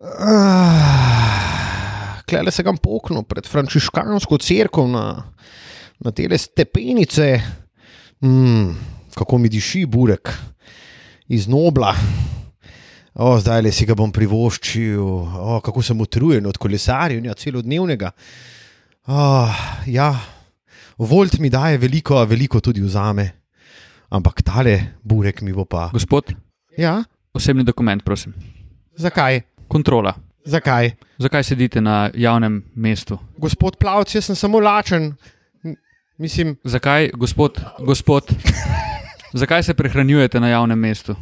Ah, Klele se ga poknil pred frančiškansko crkvo na, na te stepenice. Mm, kako mi diši burek iz nobla. O, zdaj le si ga bom privoščil, o, kako sem utrujen od kolesarjenja celodnevnega. O, ja, Volt mi daje veliko, a veliko tudi vzame. Ampak tale burek mi bo pa. Gospod, Ja, osebni dokument, prosim. zakaj? Kontrola. Zakaj? Zakaj sedite na javnem mestu? Gospod Plavc, jaz sem samo lačen. Mislim, Zakaj, gospod, gospod, zakaj se prehranjujete na javnem mestu?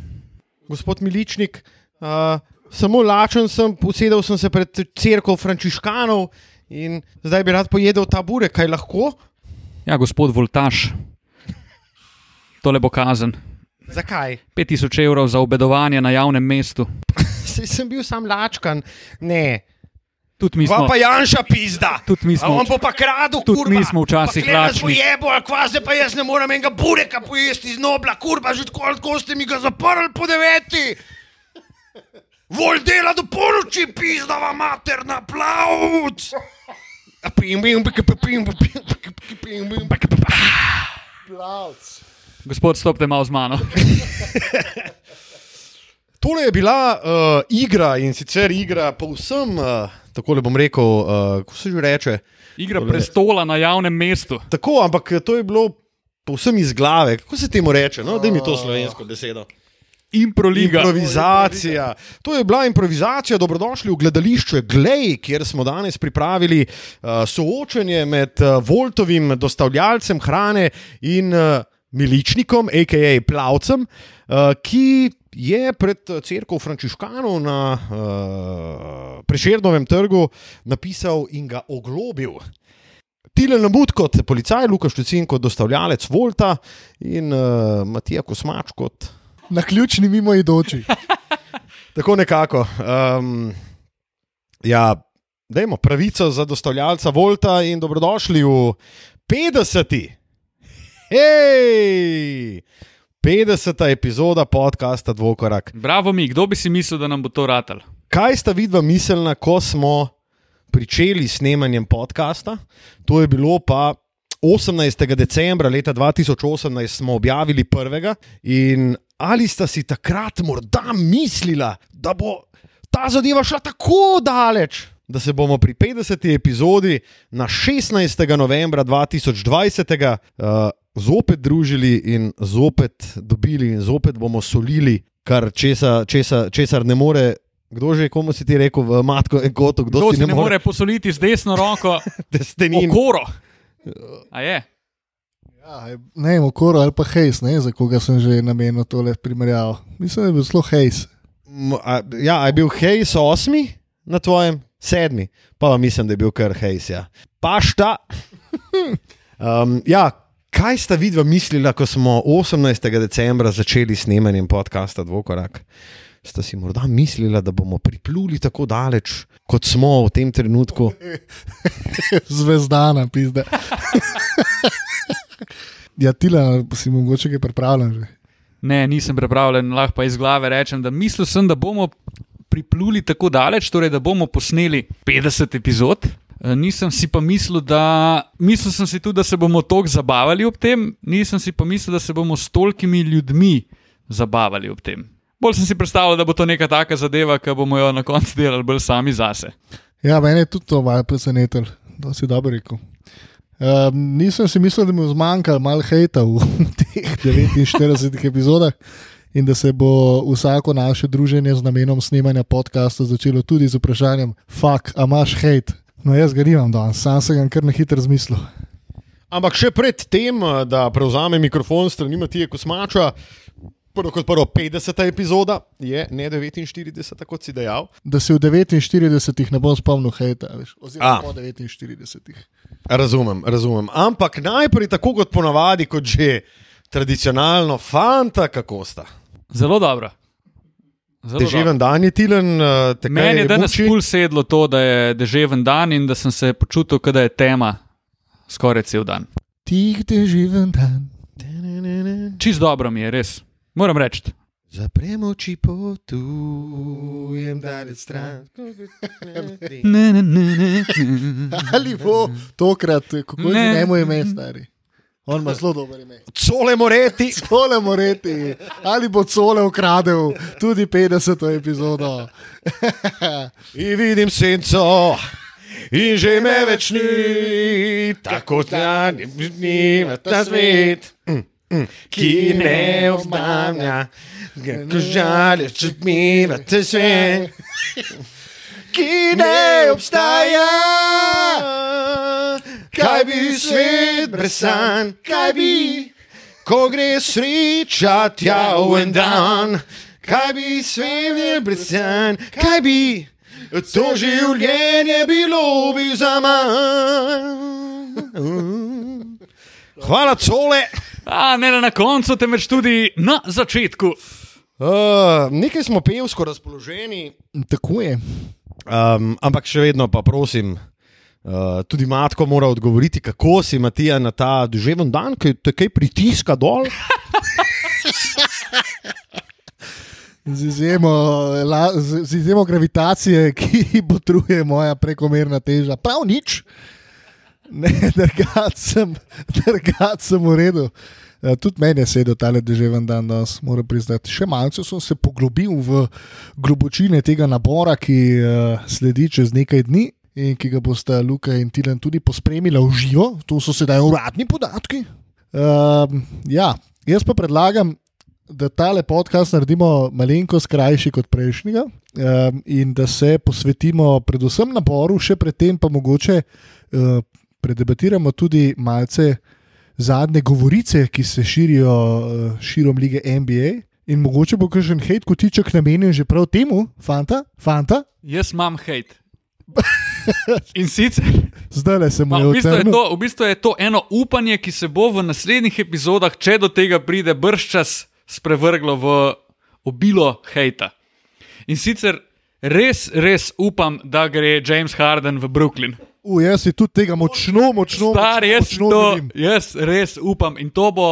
gospod Miličnik, uh, samo lačen sem, usedel sem se pred crkvo frančiškanov in zdaj bi rad pojedel ta burek, kaj lahko? Ja, gospod Voltaš, tole bo kazen. Zakaj? 5000 evrov za obedovanje na javnem mestu sej sem bil sam lačkan. Ne. Tudi mi smo. Pa Janša pizda. Tudi mi smo. A on bo pa kradel, tudi mi smo včasih lačni. Je bo, kvaze pa jaz ne morem enega bureka pojesti iz nobla, kurba, že tako, tako ste mi ga zaprli po deveti. Vol dela do ponoči, pizda vam materna plavc. Plavc. Gospod, stopite malo z mano. Tole je bila uh, igra in sicer igra povsem, uh, tako le bom rekel, uh, kako se že reče. Igra Tole- prestola na javnem mestu. Tako, ampak to je bilo povsem iz glave. Kako se temu reče? No, da mi to slovensko besedo. Improliga. Improvizacija. To je bila improvizacija, dobrodošli v gledališče Glej, kjer smo danes pripravili uh, soočenje med uh, Voltovim dostavljalcem hrane in uh, miličnikom, a.k.a. plavcem, uh, ki je pred crkvo Frančiškanov na uh, Prešernovem trgu napisal in ga oglobil. Tilen Lamut kot policaj, Lukaš Čecin kot dostavljalec Volta in uh, Matija Kosmač kot Na ključni mimo idoči. Tako nekako. Um, ja, dajmo pravico za dostavljalca Volta in dobrodošli v 50. Hej! 50. epizoda podcasta Dvokorak. Bravo mi, kdo bi si mislil, da nam bo to ratal? Kaj sta vidva miselna, ko smo pričeli s snemanjem podcasta? To je bilo pa 18. decembra leta 2018, smo objavili prvega. In ali sta si takrat morda mislila, da bo ta zadeva šla tako daleč? Da se bomo pri 50. epizodi na 16. novembra 2020 uh, zopet družili in zopet dobili, in zopet bomo solili, kar česa, česa, česar ne more. Kdo že, komu si ti rekel, v matko in kotu, kdo, Kdo si ne more posoliti z desno roko testenin. okoro? A je? Ja, ne vem, okoro ali pa hejs, ne, za koga sem že namenil tole primerjavo. Mislim, da je bil zelo hejs. A, ja, je bil Hejs osmi na tvojem, sedmi, pa mislim, da je bil kar Hejs. Ja. Pa šta? um, ja, kaj sta vidva mislila, ko smo 18. decembra začeli snemanjem podcasta Dvokorak? Sta si morda mislila, da bomo pripluli tako daleč, kot smo v tem trenutku? Zvezdana, pizda. ja, tila, si mogoče kaj pripravljen že. Ne, nisem pripravljen, lahko pa iz glave rečem, da mislil sem, da bomo pripluli tako daleč, torej da bomo posneli 50 epizod. Eh, Nisem si pa mislil, da, mislil sem si tudi, da se bomo tako zabavali ob tem, nisem si pa mislil, da se bomo s tolkimi ljudmi zabavali ob tem. Bolj sem si predstavljal, da bo to neka taka zadeva, ki bomo jo na koncu delali bolj sami zase. Ja, mene je tudi to malo presenetilo, da si dobro rekel. Um, nisem si mislil, da mi bo zmanjkalo malo hejta v teh 49 epizodah in da se bo vsako naše druženje z namenom snemanja podcasta začelo tudi z vprašanjem: Fak, a imaš hejt? No, jaz ga nimam danes, sam sem ga kar na hitro zmislil. Ampak še pred tem, da prevzame mikrofon strani Matije Kosmača, prvo kot prvo 50. epizoda je, ne 49, kot si dejal. Da se v 49 ne bom spomnil hejta, veš, A. oziroma po 49. Razumem, razumem. Ampak najprej, tako kot ponavadi, kot že tradicionalno, fanta, kako sta. Zelo dobro. Deževen dan je tilen, kaj Meni je danes pul sedlo to, da je deževen dan in da sem se počutil, kot da je tema skoraj cel dan. Tih deževen dan. Čist dobro mi je, res. Moram reči. Zaprem oči, potujem daleč stran. Ne, ne, ne, ne. Ali bo tokrat, kako Ne. je njemu ime, stari? On ima zelo dober ime. Cole moreti. Cole moreti, ali bo cole ukradel tudi 50. epizodo. In vidim senco, in že me več ni, tako da ni v ta svet, ki ne obznanja, kako žališ, če mi v ta svet, ki ne obstaja. Kaj bi svet brez sanj, kaj bi, ko gre sreča tja v en dan, kaj bi svet brez sanj, kaj bi. To življenje bilo bi za manj. Hvala, cole. A, ne le na koncu, temveč tudi na začetku. Uh, nekaj smo pevsko razpoloženi, Tako je. um, ampak še vedno pa prosim, uh, tudi Matko mora odgovoriti, kako si Matija na ta duževen dan, ki te kaj pritiska dol. Z izjemo, la, z, izjemo gravitacije, ki botruje moja prekomerna teža. Prav nič, ne, drugače sem, drugač sem v redu. Uh, tudi meni je sedel tale deževen dan, danes moram priznati. Še malce sem se poglobil v globočine tega nabora, ki uh, sledi čez nekaj dni in ki ga bosta Luka in Tilan tudi pospremila v živo. To so sedaj uradni podatki. Uh, ja, jaz pa predlagam, da tale podcast naredimo malenkost krajši kot prejšnjega um, in da se posvetimo predvsem naboru, še predtem pa mogoče uh, predebatiramo tudi malce zadnje govorice, ki se širijo uh, širom lige NBA. In mogoče bo kakšen hate kotiček namenjen že prav temu, fanta, fanta. Jaz imam hate. In sicer, zdaj le se mu ma, je v, bistvu je to, v bistvu je to eno upanje, ki se bo v naslednjih epizodah, če do tega pride, brščas sprevrglo v obilo hejta. In sicer res, res upam, da gre James Harden v Brooklyn. U, jaz si tudi tega močno, močno, Star, močno, jaz, močno to, želim. jaz res upam in to bo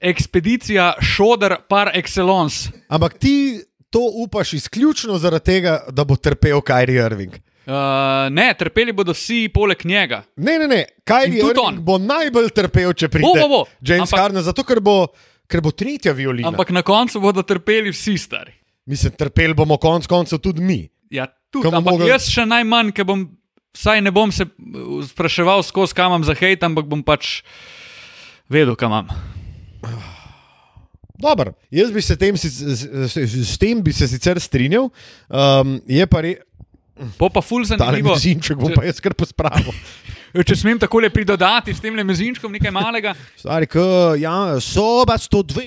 ekspedicija Šoder par excellence. Ampak ti to upaš izključno zaradi tega, da bo trpel Kyrie Irving. Uh, ne, trpeli bodo vsi poleg njega. Ne, ne, ne. In tudi Irving on. bo najbolj trpel, če pride Bo, bo, bo. James Ampak- Harden, zato ker bo, ker bo tretja violina. Ampak na koncu bodo trpeli vsi stari. Mislim, trpeli bomo konec koncev tudi mi. Ja, tudi, bomo ampak mogli- jaz še najmanj, ker bom, vsaj ne bom se uh, spraševal skozi, kam imam za hejt, ampak bom pač vedel, kam imam. Dobar. Jaz bi se tem, si- s, s, s tem bi se sicer strinjal, um, je pa re, Po pa ful ta zanimivo. mezinček bom pa jaz kar pospravil. Če smem tako le pridodati s tem le mezinčkom nekaj malega. Stari, k, ja, soba 102.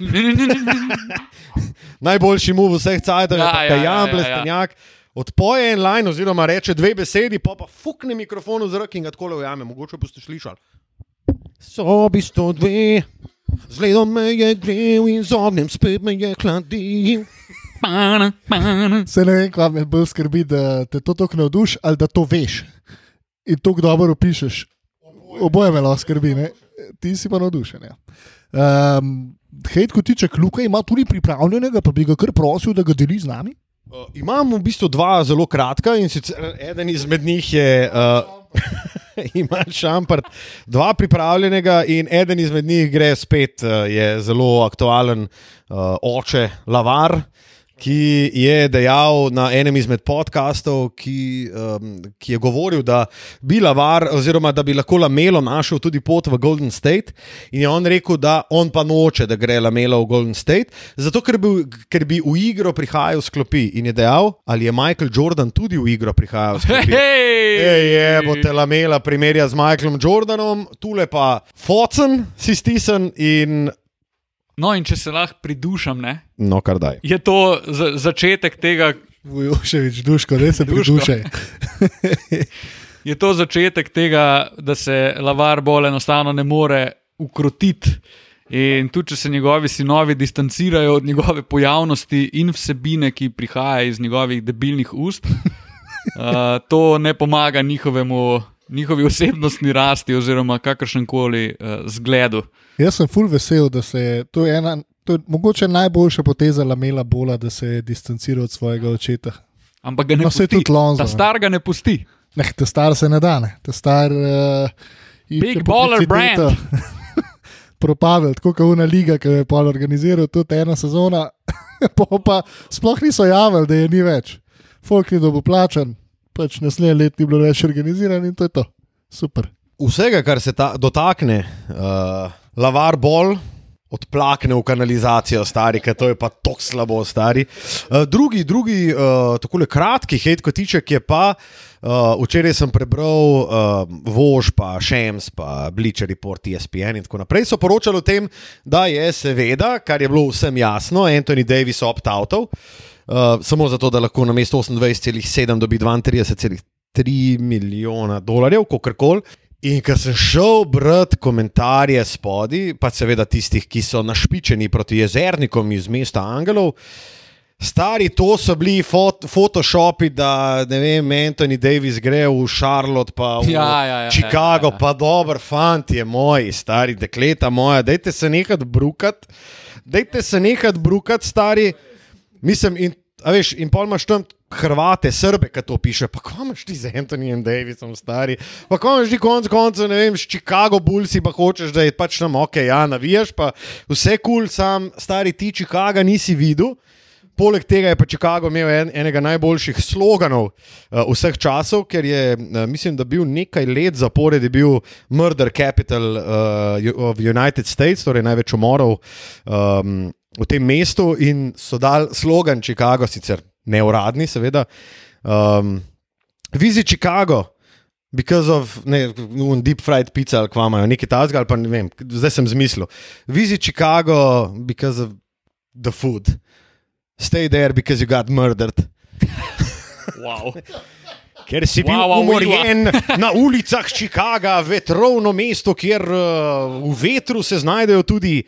Najboljši mu vseh cajtov je Ja, pa ja, ja, Jan ja, Plestenjak. Odpoje en line, oziroma reče dve besedi, pa pa fukne mikrofon v zrak in ga tako le ujame. Mogoče boste slišali. Sobi 102, zgledom me je grel in z ognjem spet me je hladil. Se ne vem, kaj me bolj skrbi, da te to tako navduši ali da to veš in to dobro opišeš. Oboje me lahko skrbi, ne? ti si pa navdušen. Ja. Um, Hejt kotiček Luka ima tudi pripravljenega, pa bi ga kar prosil, da ga deli z nami. Uh, imam v bistvu dva zelo kratka in sicer eden izmed njih je. Uh, Ima šampart, dva pripravljenega, in eden izmed njih gre spet, uh, je zelo aktualen uh, oče Lavar, ki je dejal na enem izmed podkastov, ki, um, ki je govoril, da bi Lavar, oziroma da bi lahko Lamelo našel tudi pot v Golden State. In je on rekel, da on pa noče, da gre Lamelo v Golden State, zato ker bi, ker bi v igro prihajal s klopi. In je dejal, ali je Michael Jordan tudi v igro prihajal s klopi. Hej, Ej, je, bo te lamela primerja z Michaelom Jordanom, tule pa Focen si stisen in No, in če se lahko pridušam, ne, no, kar daj. je to za, začetek tega, Vujoševič, duško, res se pridušaj. je to začetek tega, da se Lavar bolj enostavno ne more ukrotiti. In tudi, če se njegovi sinovi distancirajo od njegove pojavnosti in vsebine, ki prihaja iz njegovih debilnih ust, uh, to ne pomaga njihovemu, njihovi osebnostni rasti oziroma kakršen koli uh, zgledu. Jaz sem full vesel, da se je to je ena. To je mogoče najboljša poteza Lamela Bola, da se je distanciral od svojega očeta. Ampak ga ne No, pusti. Ta star ga ne pusti. Ne, te star se ne da, ne. te star. Uh, Big baller brand. Propavel, tako kot una liga, ki je pol organiziral, tudi ena sezona, pa, sploh niso javili, da je ni več. Folk ni dobil plačan, pač naslednje let ni bilo več organiziran in to je to. Super. Vsega, kar se ta, dotakne, uh, lavar bol. Odplakne v kanalizacijo, stari, ker to je pa tako slabo, stari. Uh, drugi, drugi uh, tako kratki hate kotiček je pa, uh, včeraj sem prebral uh, Vož, pa Šems, pa Bleacher Report, ESPN in tako naprej. So poročali o tem, da je seveda, kar je bilo vsem jasno, Anthony Davis opt-outov, uh, samo zato, da lahko na mesto 28,7 dobi 32,3 milijona dolarjev, kakorkoli. In ker sem šel brati komentarje spodaj, pa seveda tistih, ki so našpičeni proti jezernikom iz mesta Angelov, stari to so bili fot photoshopi, da ne vem, Anthony Davis gre v Charlotte, pa v Ja, ja, ja, Chicago, ja, ja. pa dober fant je moj, stari dekleta moja, dajte se nekaj brukat, dajte se nekaj brukat, stari. Mislim, in, a veš, in pol imaš tam Hrvate, Srbe, ki to piše, pa kam imaš ti z Antonijem Davisom, stari, pa kam imaš ti konc koncev, ne vem, s Chicago Bullsi pa hočeš, da je pač tam ok, ja, navijaš, pa vse kul, cool, sam stari ti Chicago nisi videl. Poleg tega je pa Chicago imel en, enega najboljših sloganov uh, vseh časov, ker je, uh, mislim, da bil nekaj let zapored, je bil Murder Capital uh, of United States, torej največ umorov um, v tem mestu in so dal slogan Chicago, sicer neuradni, seveda. Um, Visit Chicago. Because of ne, deep fried pizza ali kva imajo, nekaj tasga ali pa ne vem, zdaj sem zmislil. Visit Chicago because of the food. Stay there because you got murdered. Wow. Ker si bil Wow, wow, umorjen na ulicah Chicaga, vetrovno mesto, kjer uh, v vetru se znajdejo tudi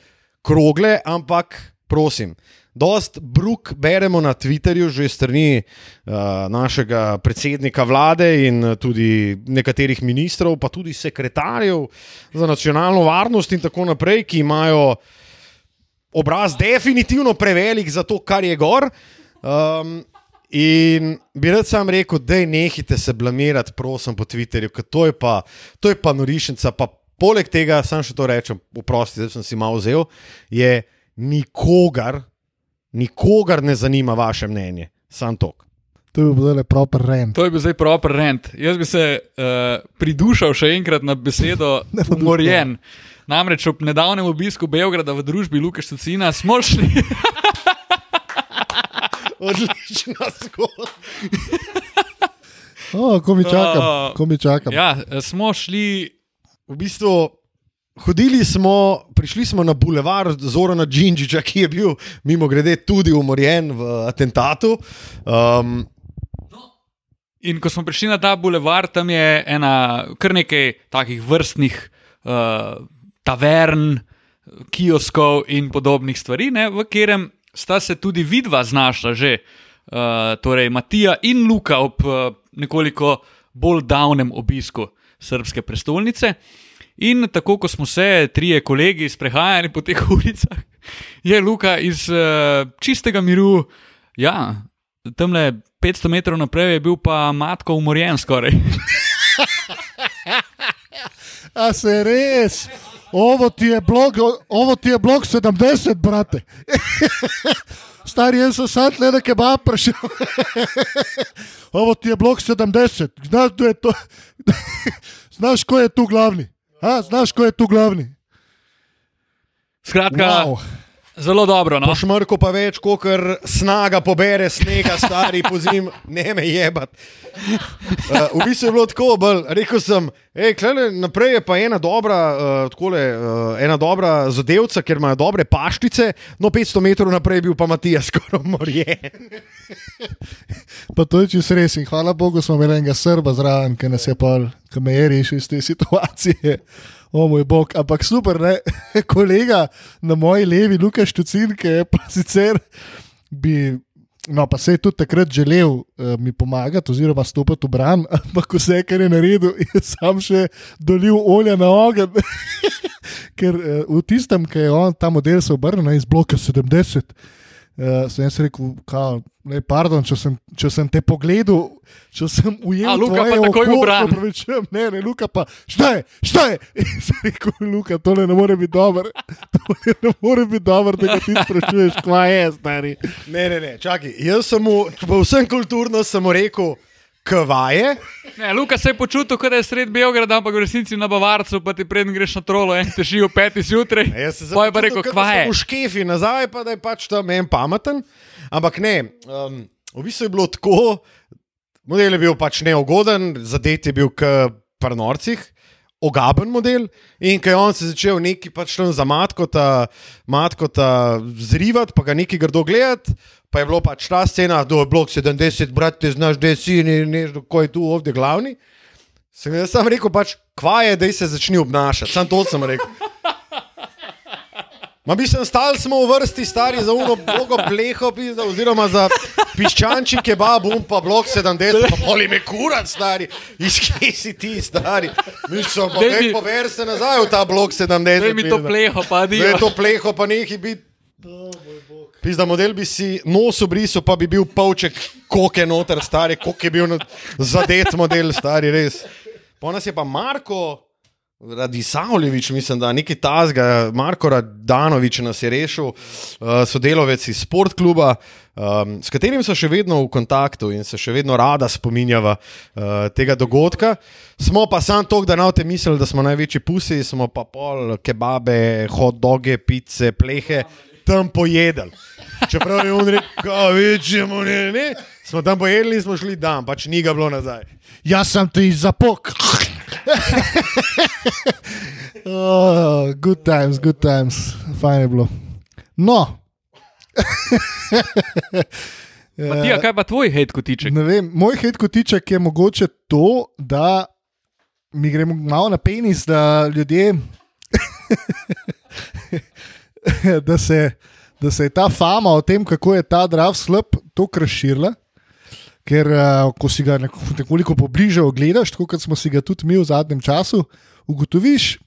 krogle, ampak prosim. Dost bruk beremo na Twitterju, že strani uh, našega predsednika vlade in uh, tudi nekaterih ministrov, pa tudi sekretarjev za nacionalno varnost in tako naprej, ki imajo obraz definitivno prevelik za to, kar je gor. Um, in bi rad sam rekel, da nehite se blamirati, prosim, po Twitterju, ker to je pa, to je pa norišnica. Pa poleg tega, sam še to rečem, oprosti, zdaj sem si malo vzel, je nikogar, nikogar ne zanima vaše mnenje, sam tok. To bi bil zdaj proper rent. To je bil zdaj proper rent. Jaz bi se uh, pridušal še enkrat na besedo umorjen. Namreč ob nedavnem obisku Beograda v družbi Luka Štucina smo šli. Odlična zgodba. O, ko mi čakam, O. ko mi čakam. Ja, eh, smo šli. V bistvu hodili smo, prišli smo na bulevard Zorana Džinčiča, ki je bil mimo grede tudi umorjen v atentatu. Um, In ko smo prišli na ta bulevard, tam je ena, kar nekaj takih vrstnih uh, tavern, kioskov in podobnih stvari, ne, v katerem sta se tudi vidva znašla že, uh, torej Matija in Luka ob uh, nekoliko bolj davnem obisku srpske prestolnice. In tako, ko smo se trije kolegi sprehajali po teh ulicah, je Luka iz uh, čistega miru, ja, tam le 500 metrov naprej je bil pa matko umorjen skoraj. A se res? Ovo ti je blok, ovo ti je blok 70, brate. Stari, jaz sem sad le na kebab prišel. Ovo ti je blok 70. Znaš, kdo je to? Znaš, ko je tu glavni? A, znaš, ko je tu glavni? Skratka, Wow. Zelo dobro. No? Po šmrku pa več, kot snaga pobere snega, stari pozim, ne me jebat. Uh, v bistvu je bilo tako, bolj, rekel sem, hej, klele, naprej je pa ena dobra, uh, takole, uh, ena dobra zadevca, ker imajo dobre paštice, no 500 metrov naprej je bil pa Matija skoraj umorjen. Pa to je čisto res. In hvala Bogu, smo imeli enega srba zraven, ki nas je pa, ki me je rešil iz te situacije. O moj bog, ampak super, ne? kolega na moji levi, Lukaš Tucin, ki je pa sicer bi No, pa se je tudi takrat želel uh, mi pomagati, oziroma stopiti v bran, ampak vse, kar je naredil, je sam še dolil olje na ogenj. Ker uh, v tistem, ki je on ta model se obrnil iz bloka 70, uh, sem jaz rekel, kao, ne, pardon, če sem, če sem te pogledal, če sem ujel A, Luka tvoje pa takoj v oko, bran. se opravičujem. Ne, ne, Luka pa, šta je, šta je? In sem rekel, Luka, tole ne more biti dobro, tole ne more biti dobro, da ga ti sprašuješ, kva je, stari. Ne, ne, ne, čakaj. Jaz sem mu, povsem kulturno sem mu rekel, kvaje. Ne, Luka se je počutil, kot da je sred Beograda, ampak v resnici na Bavarcu, pa ti preden greš na trolo, en te živi v petih zjutraj. Ne, Jaz sem se Pa rekel, kot da kva sem je. V škefi nazaj, pa da je pač tam en pameten. Ampak ne, um, v bistvu je bilo tako, model je bil pač neugoden, zadet je bil k prnorcih. Ogaben model, in ko je on se začel neki pač tam za matkota, matkota zrivati, pa ga neki grdo gledati, pa je bilo pač ta scena, da je blok 70, brat, ti znaš, da si ne, ne, ko je tu ovdje glavni. Sem jaz sam rekel, pač, kva je, da se začni obnašati, sam to sem rekel. Ma se stali smo v vrsti stari za uno blogo pleho, pizda, oziroma za piščančji kebab, um pa blok 70, pa poli me kurat, stari, iz kje si ti, stari. Mislim, pa ne pover se nazaj v ta blok 70. Daj mi to pleho, pa je dio. to pleho, pa nehi biti. Pizda model bi si nos obrisal, pa bi bil polček koke noter, stari, koke je bil na- zadet model, stari, res. Po nas je pa Marko. Radisavljevič, mislim, da nekaj tazga, Marko Radanovič nas je rešil, uh, sodelovec iz sportkluba, um, s katerim so še vedno v kontaktu in se še vedno rada spominjava uh, tega dogodka. Smo pa sam to, da navte mislili, da smo največji pusi, smo pa pol kebabe, hot doge, pice, plehe tam pojedli. Čeprav je on rekel, večjemu ne, ne, smo tam pojedli in smo šli dan, pač ni ga bilo nazaj. Jaz sem ti zapok. oh, good times, good times, fajn je bilo. No. Matija, kaj pa tvoj hate kotiček? Ne vem, moj hit kotiček je mogoče to, da mi gremo malo na penis, da ljudje. da, se, da se je ta fama o tem, kako je ta drav slab, tako razširila. Ker, uh, ko si ga neko- nekoliko pobliže ogledaš, tako kot smo si ga tudi mi v zadnjem času, ugotoviš,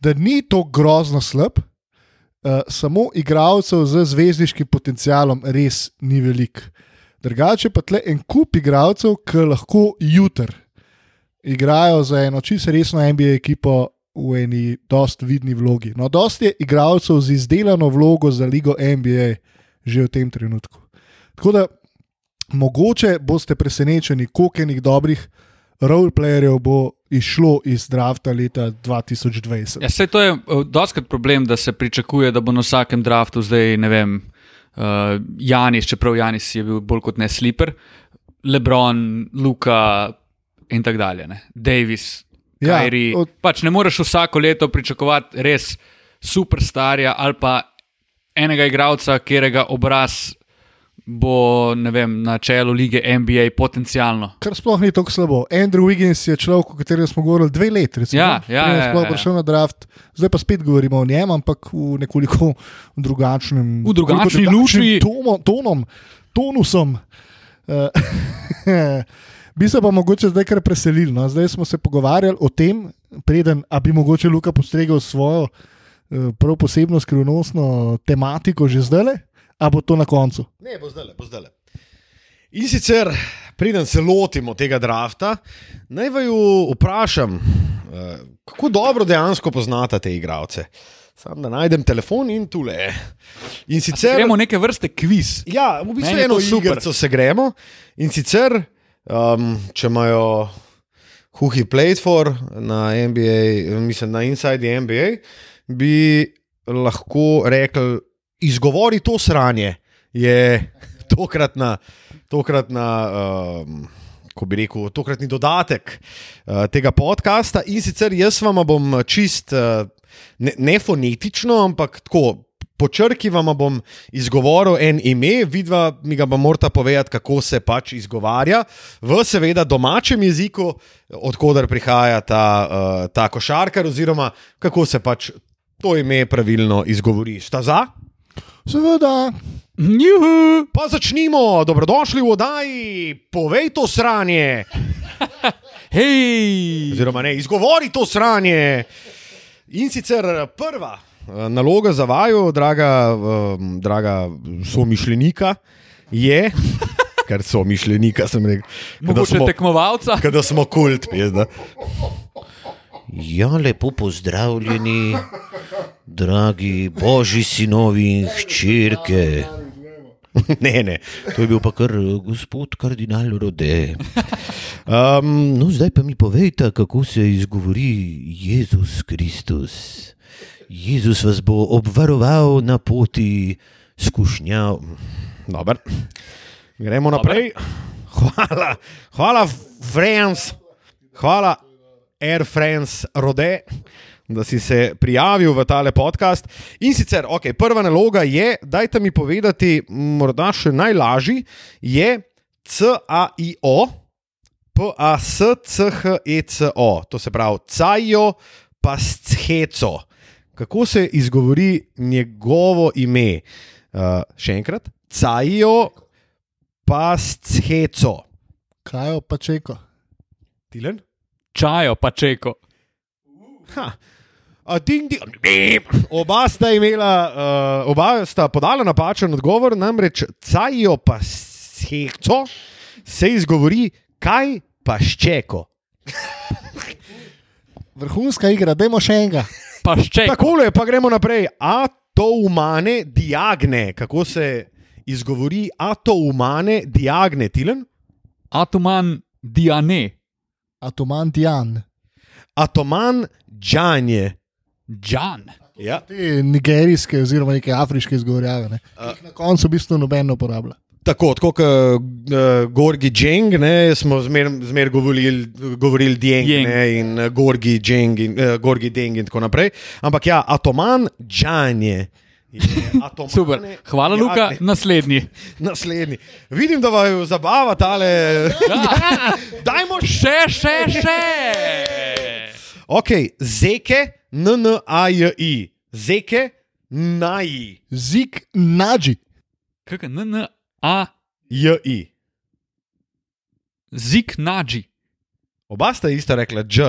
da ni to grozno slab, uh, samo igralcev z zvezdniškim potencialom res ni veliko. Drugače pa tle en kup igralcev, ki lahko jutr igrajo za eno čisto resno NBA ekipo v eni dost vidni vlogi. No, dost je igralcev z izdelano vlogo za ligo NBA že v tem trenutku. Tako da mogoče boste presenečeni, koliko enih dobrih roleplayerjev bo išlo iz drafta leta 2020. Ja, sej to je uh, doskrat problem, da se pričakuje, da bo na vsakem draftu zdaj, ne vem, uh, Janis, čeprav Janis je bil bolj kot ne sliper, Lebron, Luka in tako dalje, ne? Davis, Ja, Kyrie. od- Pač ne moreš vsako leto pričakovati res superstarja ali pa enega igralca, katerega obraz bo vem, na čelu lige NBA potencialno. Kar sploh ni tako slabo. Andrew Wiggins je človek, o katerem smo govorili dve leti, recimo, Ja, ja, ja, sploh ja, ja. prišel na draft. Zdaj pa spet govorimo o njem, ampak v nekoliko drugačnem, V drugačni nekoliko luči. Tomo, tonom, tonusom. Eh, Bi se pa mogoče zdaj kar preselili. No? Zdaj smo se pogovarjali o tem, preden a bi mogoče Luka postregel svojo eh, prav posebno skrivnostno tematiko že zdaj, a bo to na koncu. Ne, bo zdaj, bo zdaj. In sicer, preden se lotimo tega drafta, naj vaju vprašam, eh, kako dobro dejansko poznate te igralce. Sam da najdem telefon in tule. In sicer, Gremo neke vrste kviz. ja, v bistvu eno igrico se gremo. In sicer, um, če imajo Huhi Played for na NBA, mislim na Inside the NBA, bi lahko rekli, izgovori to sranje je tokratna, tokratna um, ko bi rekel, tokratni dodatek uh, tega podcasta. In sicer jaz vam bom čist, uh, ne, ne fonetično, ampak tako. Po črki vam bom izgovoril en ime, vidva mi ga bo morata povedati, kako se pač izgovarja, v seveda domačem jeziku, odkuder prihaja ta, uh, ta košarkar, oziroma kako se pač to ime pravilno izgovori. Sta za? Seveda, Juhu! Pa začnimo, dobrodošli v oddaji, povej to sranje. Hej! Oziroma, ne, izgovori to sranje. In sicer prva naloga za vaju, draga, um, draga somišljenika, je, ker so mišljenika, sem rekel, Mogoče smo, tekmovalca. kada smo kult, pizda. Ja, lepo pozdravljeni, dragi božji sinovi in hčerke. Ne, ne, To je bil pa kar eh, gospod kardinal Rode. Um, no, zdaj pa mi povejte, kako se izgovori Jezus Kristus. Jezus vas bo obvaroval na poti skušnjav. Dobar. Gremo naprej. Hvala, hvala, Friends, hvala, Air France Rode, da si se prijavil v tale podcast. In sicer, okay, prva naloga je, dajte mi povedati, morda še najlažji, je CAIO, PASCHECO, to se pravi Cajo Pasceco. Kako se izgovori njegovo ime? Uh, še enkrat, Cajo Pasceco. kaj pa čeko. Tilen? Čajo pa čeko. Ha. A, ding, ding, ding. Oba sta imela, uh, oba sta podala napačen odgovor, namreč cajo pa sekco se izgovori kaj pa ščeko. Vrhunska igra, dajmo še enega. Pa ščeko. Tako je, pa gremo naprej. Atomane diagne, kako se izgovori atomane diagne, Tilen? Atoman Diane. Atoman Dian. Atoman džanje. Džan. Ja. Te nigerijske oziroma neke afriške izgovorjave. Ne? jih Na koncu v bistvu noben ne uporablja. Tako, tako kot uh, Gorgi Dženg, ne, smo zmer, zmer govorili, govorili Djeng Djeng. ne, in uh, Gorgi Dženg in uh, Gorgi Deng in tako naprej. Ampak ja, Atoman Džanje. je Atomane Super. Hvala, Luka. Diagne. Naslednji. Naslednji. Vidim, da vaju zabava tale. Ja. Dajmo še. Še, še. Ok, zeke, n-n-a-j-i. Zeke, naj. Zik nađi. Kaj je N, A, J-i. zik nađi. Oba sta isto rekla, dž,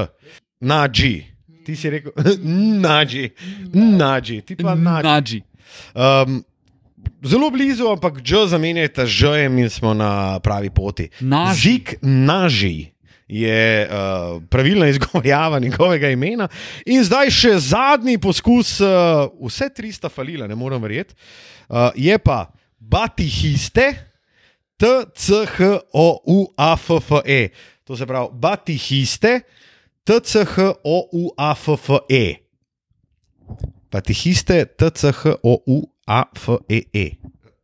nađi. Ti si rekel, nađi, nađi, ti pa nađi. Nađi. Um, zelo blizu, ampak dž zamenjate z žem in smo na pravi poti. Naži. Zik naži. Je uh, pravilna izgovorjava njegovega imena, in zdaj še zadnji poskus, uh, vse tri sta falila, ne morem verjeti. Uh, je pa Batihiste, T-C-H-O-U-A-F-F-E. To se pravi Batihiste, T-C-H-O-U-A-F-F-E. Batihiste, T-C-H-O-U-A-F-E-E.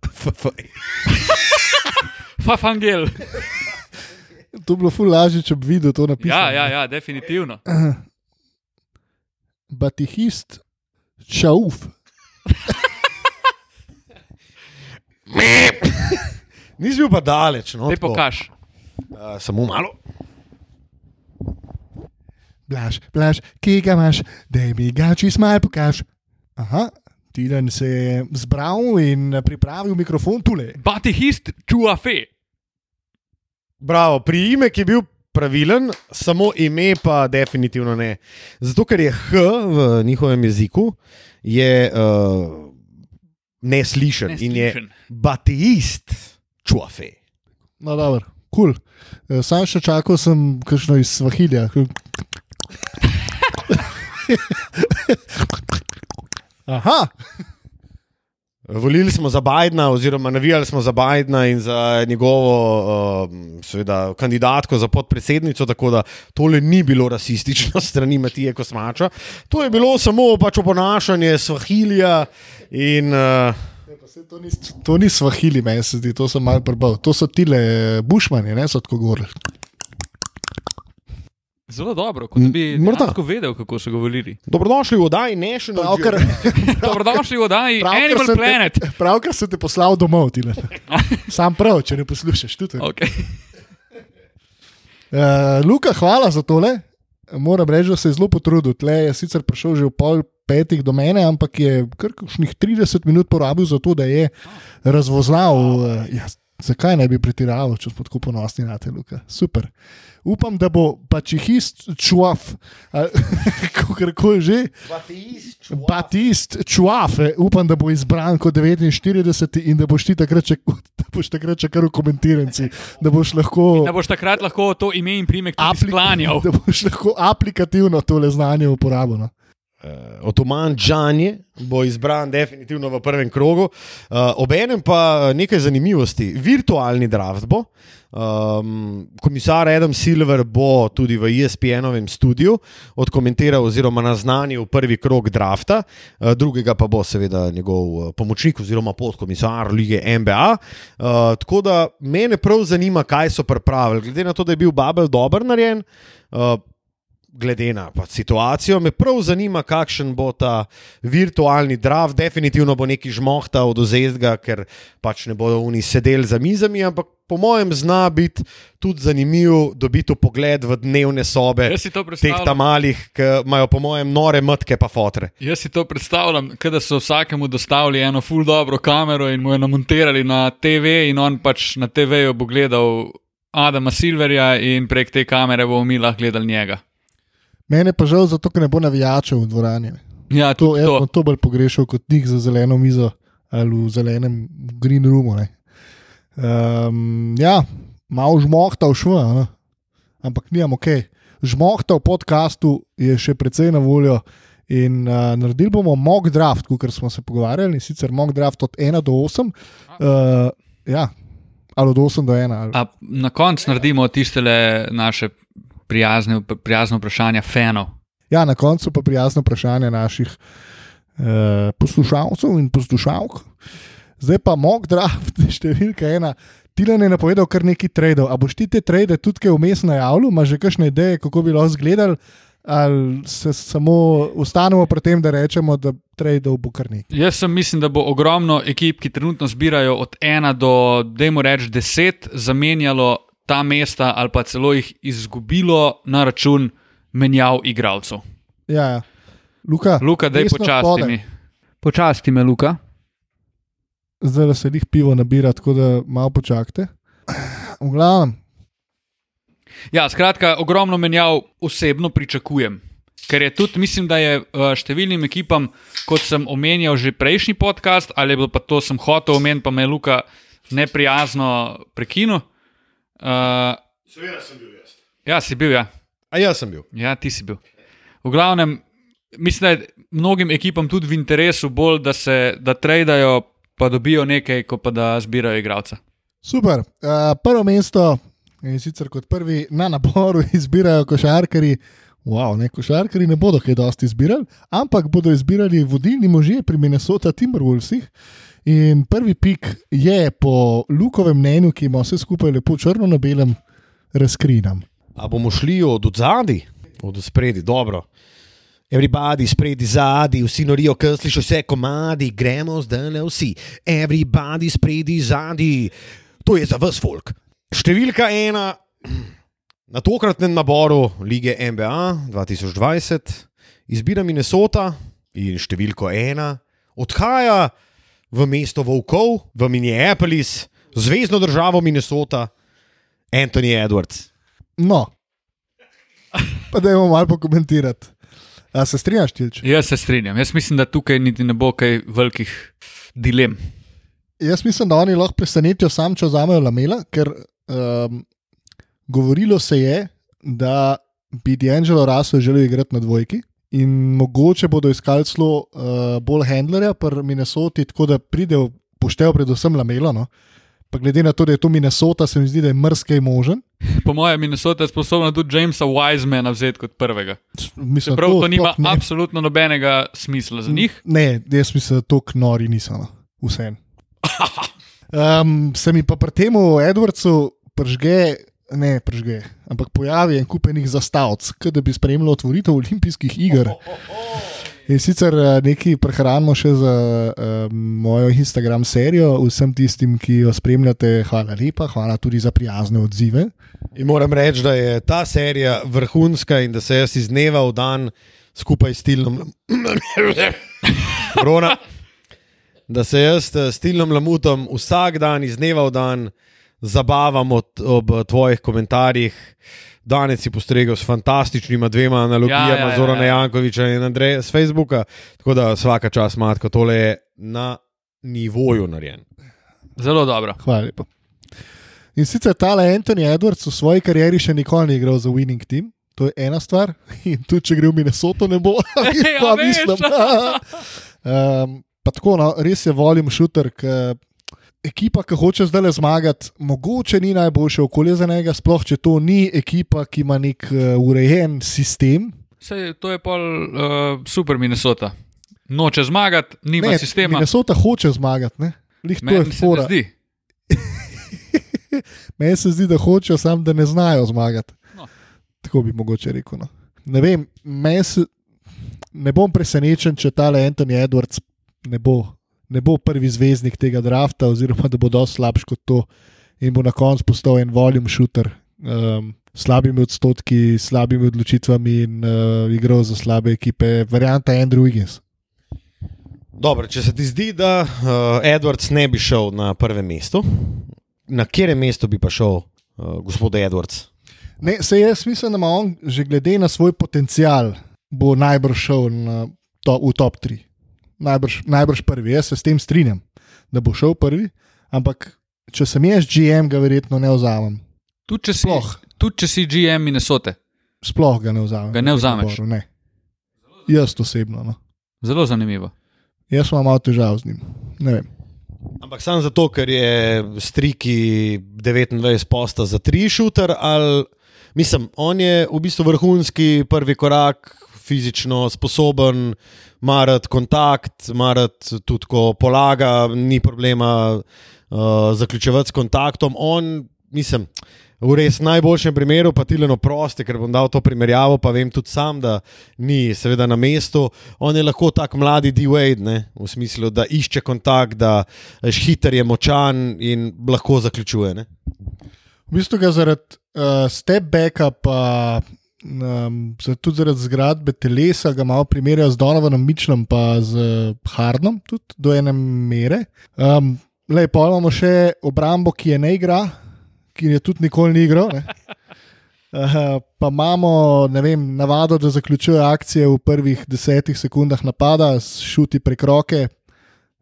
F-F-E. Fafangel. To bi bilo ful lažje, če bi videl to napisano. Ja, ja, ja, definitivno. Batihist, čauf. Nisi bil pa daleč, no. Te tako. pokaž. Uh, samo malo. Blaž, blaž, ki ga imaš, da mi ga čist mal pokaž. Aha, Tiran se je zbral in pripravil mikrofon tule. Batihist čuafe. Bravo, priimek je bil pravilen, samo ime pa definitivno ne. Zato, ker je H v njihovem jeziku je, uh, neslišen in je Neslišen. bateist čuafe. No, dobro, kul. Cool. Sam še čakal sem kakšno iz Svahilja. Aha, Volili smo za Bidna, oziroma navijali smo za Bidna in za njegovo uh, seveda, kandidatko za podpredsednico, tako da tole ni bilo rasistično strani Matije Kosmača. To je bilo samo pač oponašanje Svahilija in uh, to ni, to ni Svahili, meni se zdi, to sem malo prebral. To so tile bušmani, ne so tako govorili. Zelo dobro, kot da bi morda. lahko vedel, kako so govorili. dobrodošli v oddaji National Pravkar, Geographic. Dobrodošli v oddaji Animal sem Planet. Te, pravkar sem te poslal domov, tile. Sam prav, če ne poslušaš. Tudi. Okay. Uh, Luka, hvala za tole. Moram reči, da se je zelo potrudil. Tle je sicer prišel že v pol petih do mene, ampak je kar kakšnih 30 minut porabil za to, da je razvoznal. eh, Ja, zakaj ne bi pretiraval, če smo tako ponosni na te luke? Super. Upam, da bo pačihist čuaf, kako koli že. Batist čuaf, eh, upam, da bo izbran kot 49 in da boš ti takrat še, da boš takrat še kar v komentiranci, da boš lahko. Da boš takrat lahko to ime in primek tudi aplik- sklanjal. Da boš lahko aplikativno tole znanje uporabil. Uh, Otoman Džanje bo izbran definitivno v prvem krogu. Uh, Obenem pa nekaj zanimivosti. Virtualni draft bo. Um, komisar Adam Silver bo tudi v ESPN-ovem studiu odkomentiral oziroma naznanil prvi krog drafta, uh, drugega pa bo seveda njegov pomočnik oziroma podkomisar lige NBA. Uh, tako da mene prav zanima, kaj so pripravili. Glede na to, da je bil Babel dober narejen. Uh, glede na pač situacijo, me prav zanima, kakšen bo ta virtualni draft. Definitivno bo neki žmohta od ozezdga, ker pač ne bodo oni sedeli za mizami, ampak po mojem zna biti tudi zanimiv dobiti pogled v dnevne sobe teh predstavljam. tam malih, ki imajo po mojem nore mrtke pa fotre. Jaz si to predstavljam, da so vsakemu dostavili eno full dobro kamero in mu jo namontirali na TV, in on pač na TV-ju bo gledal Adama Silverja, in prek te kamere bomo mi lahko gledali njega. Mene pa žal, zato ker ne bo navijačev v dvorani. Ja, To, tudi jaz to. to bolj pogrešal kot njih za zeleno mizo ali v zelenem green roomu. ne. Um, ja, malo žmohta v ne. ampak nijam ok. Žmohta v podkastu je še precej na voljo. In uh, naredili bomo mock draft, kot smo se pogovarjali, sicer mock draft od 1 do 8. Uh, ja, ali od 8 do 1. Ali, A na koncu naredimo tiste naše prijazne, prijazne vprašanja fanov. Ja, na koncu pa prijazno vprašanje naših uh, poslušalcev in poslušalk. Zdaj pa mock draft, številka ena. Tilan je napovedal kar nekaj tradov. A boš ti te trade tudi vmes najavil, imaš že kakšne ideje, kako bi lahko izgledali, ali se samo ustanemo pri tem, da rečemo, da tradov bo kar nekaj. Jaz sem mislim, da bo ogromno ekip, ki trenutno zbirajo od 1 do, dajmo reči, 10, zamenjalo ta mesta ali pa celo jih izgubilo na račun menjav igralcev. Ja, ja. Luka, Luka, da je počasti mi. Počasti me, Luka. Zdaj se jih pivo nabira, tako da malo počakajte. V glavnem, Ja, skratka, ogromno menjav osebno pričakujem. Ker je tudi, mislim, da je uh, številnim ekipam, kot sem omenjal že prejšnji podcast, ali pa to sem hotel omeniti, pa me je Luka neprijazno prekinil. Uh, Seveda sem bil jaz. ja, si bil, ja. A jaz sem bil. Ja, ti si bil. V glavnem, mislim, da je mnogim ekipam tudi v interesu bolj, da se da tradajo, pa dobijo nekaj, kot pa da zbirajo igralca. Super. Uh, prvo mesto, in sicer kot prvi na naboru izbirajo košarkari. Wow, ne, košarkari ne bodo kaj dosti izbirali, ampak bodo izbirali vodilni možje pri Minnesota Timberwolvesih. In prvi pik je po Lukovem mnenju, ki ima vse skupaj lepo črno na belem, razkrinam. A bomo šli od zadaj, od spredi, dobro. Everybody spredi zadaj, vsi norijo, ker slišijo vse komadi, gremo zdaj le vsi. Everybody spredi zadaj, to je za vas folk. Številka ena na tokratnem naboru lige NBA 2020 izbira Minnesota in številko ena odhaja v mesto Volkov, v Minneapolis, zvezdno državo Minnesota, Anthony Edwards. No, pa da imamo malo pokomentirati. A se strinjaš, Tilč? Jaz se strinjam. Jaz mislim, da tukaj niti ne bo kaj velikih dilem. Jaz mislim, da oni lahko presenetijo sam, če vzamejo lamela, ker um, govorilo se je, da bi D'Angelo Russell želel igrati na dvojki. In mogoče bodo iskali celo uh, bolj handlerja, pri Minnesoti, tako da pridejo poštejo predvsem lamelo. No? Pa glede na to, da je to Minnesota, se mi zdi, da je mrskej možen. Po mojem, Minnesota je sposobna tudi Jamesa Wisemana vzeti kot prvega. Mislim, Prav to nima sploh ne- absolutno nobenega smisla za njih. Ne, jaz mislim, da to knori niso, no. vse. Um, se mi pa pri tem Edwardsu pržge, ne pržge, ampak pojavi en kupenih zastavc, kot da bi spremljal otvoritev olimpijskih iger. In sicer eh, nekaj prehranimo še za uh, mojo Instagram serijo, vsem tistim, ki jo spremljate, hvala lepa, hvala tudi za prijazne odzive. In moram reči, da je ta serija vrhunska in da se jaz iz dneva v dan skupaj s Tilnom. Rona. Da se jaz eh, s Tilnom Lamutom vsak dan, iz dneva v dan, zabavam od, ob tvojih komentarjih. Danes si postregel s fantastičnima dvema analogijama, Ja, ja, ja, Zorana ja. Jankoviča in Andreja z Facebooka. Tako da vsaka čas matko, tole je na nivoju narejen. Zelo dobro. Hvala lepa. In sicer tale Anthony Edwards v svoji karieri še nikoli ni igral za winning team. To je ena stvar, in tudi če gre v Minnesoto, ne bo. Ja, pa mislim. um, pa tako, no, res je volim šuter. Ekipa, ki hoče zdaj le zmagati, mogoče ni najboljše okolje za njega, sploh če to ni ekipa, ki ima nek uh, urejen sistem. Sej, to je pol uh, super Minnesota. Noče zmagati, nima Ne, sistema. Minnesota hoče zmagati, ne? Lih to je fora. zdi. Meni se zdi, da hočejo, samo da ne znajo zmagati. No. Tako bi mogoče rekel. No. Ne vem, se, ne bom presenečen, če tale Anthony Edwards ne bo, ne bo prvi zvezdnik tega drafta, oziroma da bo dosti slabši kot to in bo na koncu postal en volume shooter. Um, Slabimi odstotki, slabimi odločitvami in uh, igral za slabe ekipe, varianta Andrew Wiggins. Dobro, če se ti zdi, da uh, Edwards ne bi šel na prvem mestu, na katerem mestu bi pa šel uh, gospod Edwards? Ne, se jaz mislim, da ima on, že glede na svoj potencial, bo najbrž šel na to, v top 3. Najbrž, najbrž prvi. Jaz se s tem strinjam, da bo šel prvi, ampak če sem jaz GM, ga verjetno ne vzamem. Tudi če, si, tudi če si GM Minnesota. Sploh ga ne vzamem. Ga ne vzameš? naboru, Ne. Jaz osebno. No. Zelo zanimivo. Jaz imam malo težav z njim. Ne vem. Ampak samo zato, ker je striki 29 posta za tri šuter, ali mislim, on je v bistvu vrhunski prvi korak, fizično sposoben, marat kontakt, marat tudi ko polaga, ni problema uh, zaključevati s kontaktom. On, mislim. V res najboljšem primeru, pa tileno prosti, ker bom dal to primerjavo, pa vem tudi sam, da ni seveda na mestu. On je lahko tak mladi D-Wade, v smislu, da išče kontakt, da je hiter, je močan in lahko zaključuje. Ne. V bistvu ga zaradi uh, step-backa, pa um, tudi zaradi zgradbe telesa, ga malo primerjajo z Donovanom Mičlom, pa z Hardnom, tudi do ene mere. Um, Lej, pa imamo še obrambo, ki je ne igra, ki je tudi nikoli ni igral. ne. Uh, pa imamo vem, navado, da zaključuje akcije v prvih desetih sekundah napada, šuti prek roke.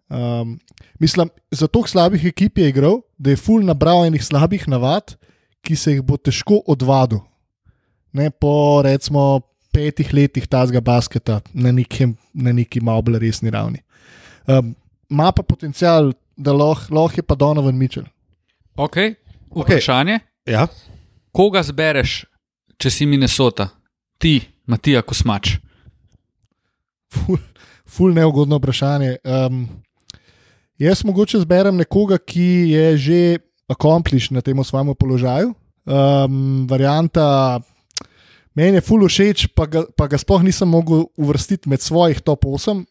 Um, mislim, za toliko slabih ekip je igral, da je ful nabral enih slabih navad, ki se jih bo težko odvadil. Ne, po recimo petih letih tazga basketa na, nekem, na neki malo bolj resni ravni. Um, Ma pa potencial, da lahko loh je pa Donovan Mitchell. Okay. Vprašanje, okay. Ja. koga zbereš, če si Minnesota? Ti, Matija Kosmač. Ful, ful neugodno vprašanje. Um, jaz mogoče zberem nekoga, ki je že accomplished na tem svojem položaju. Um, varianta, meni je ful všeč, pa ga, pa ga sploh nisem mogel uvrstiti med svojih top 8.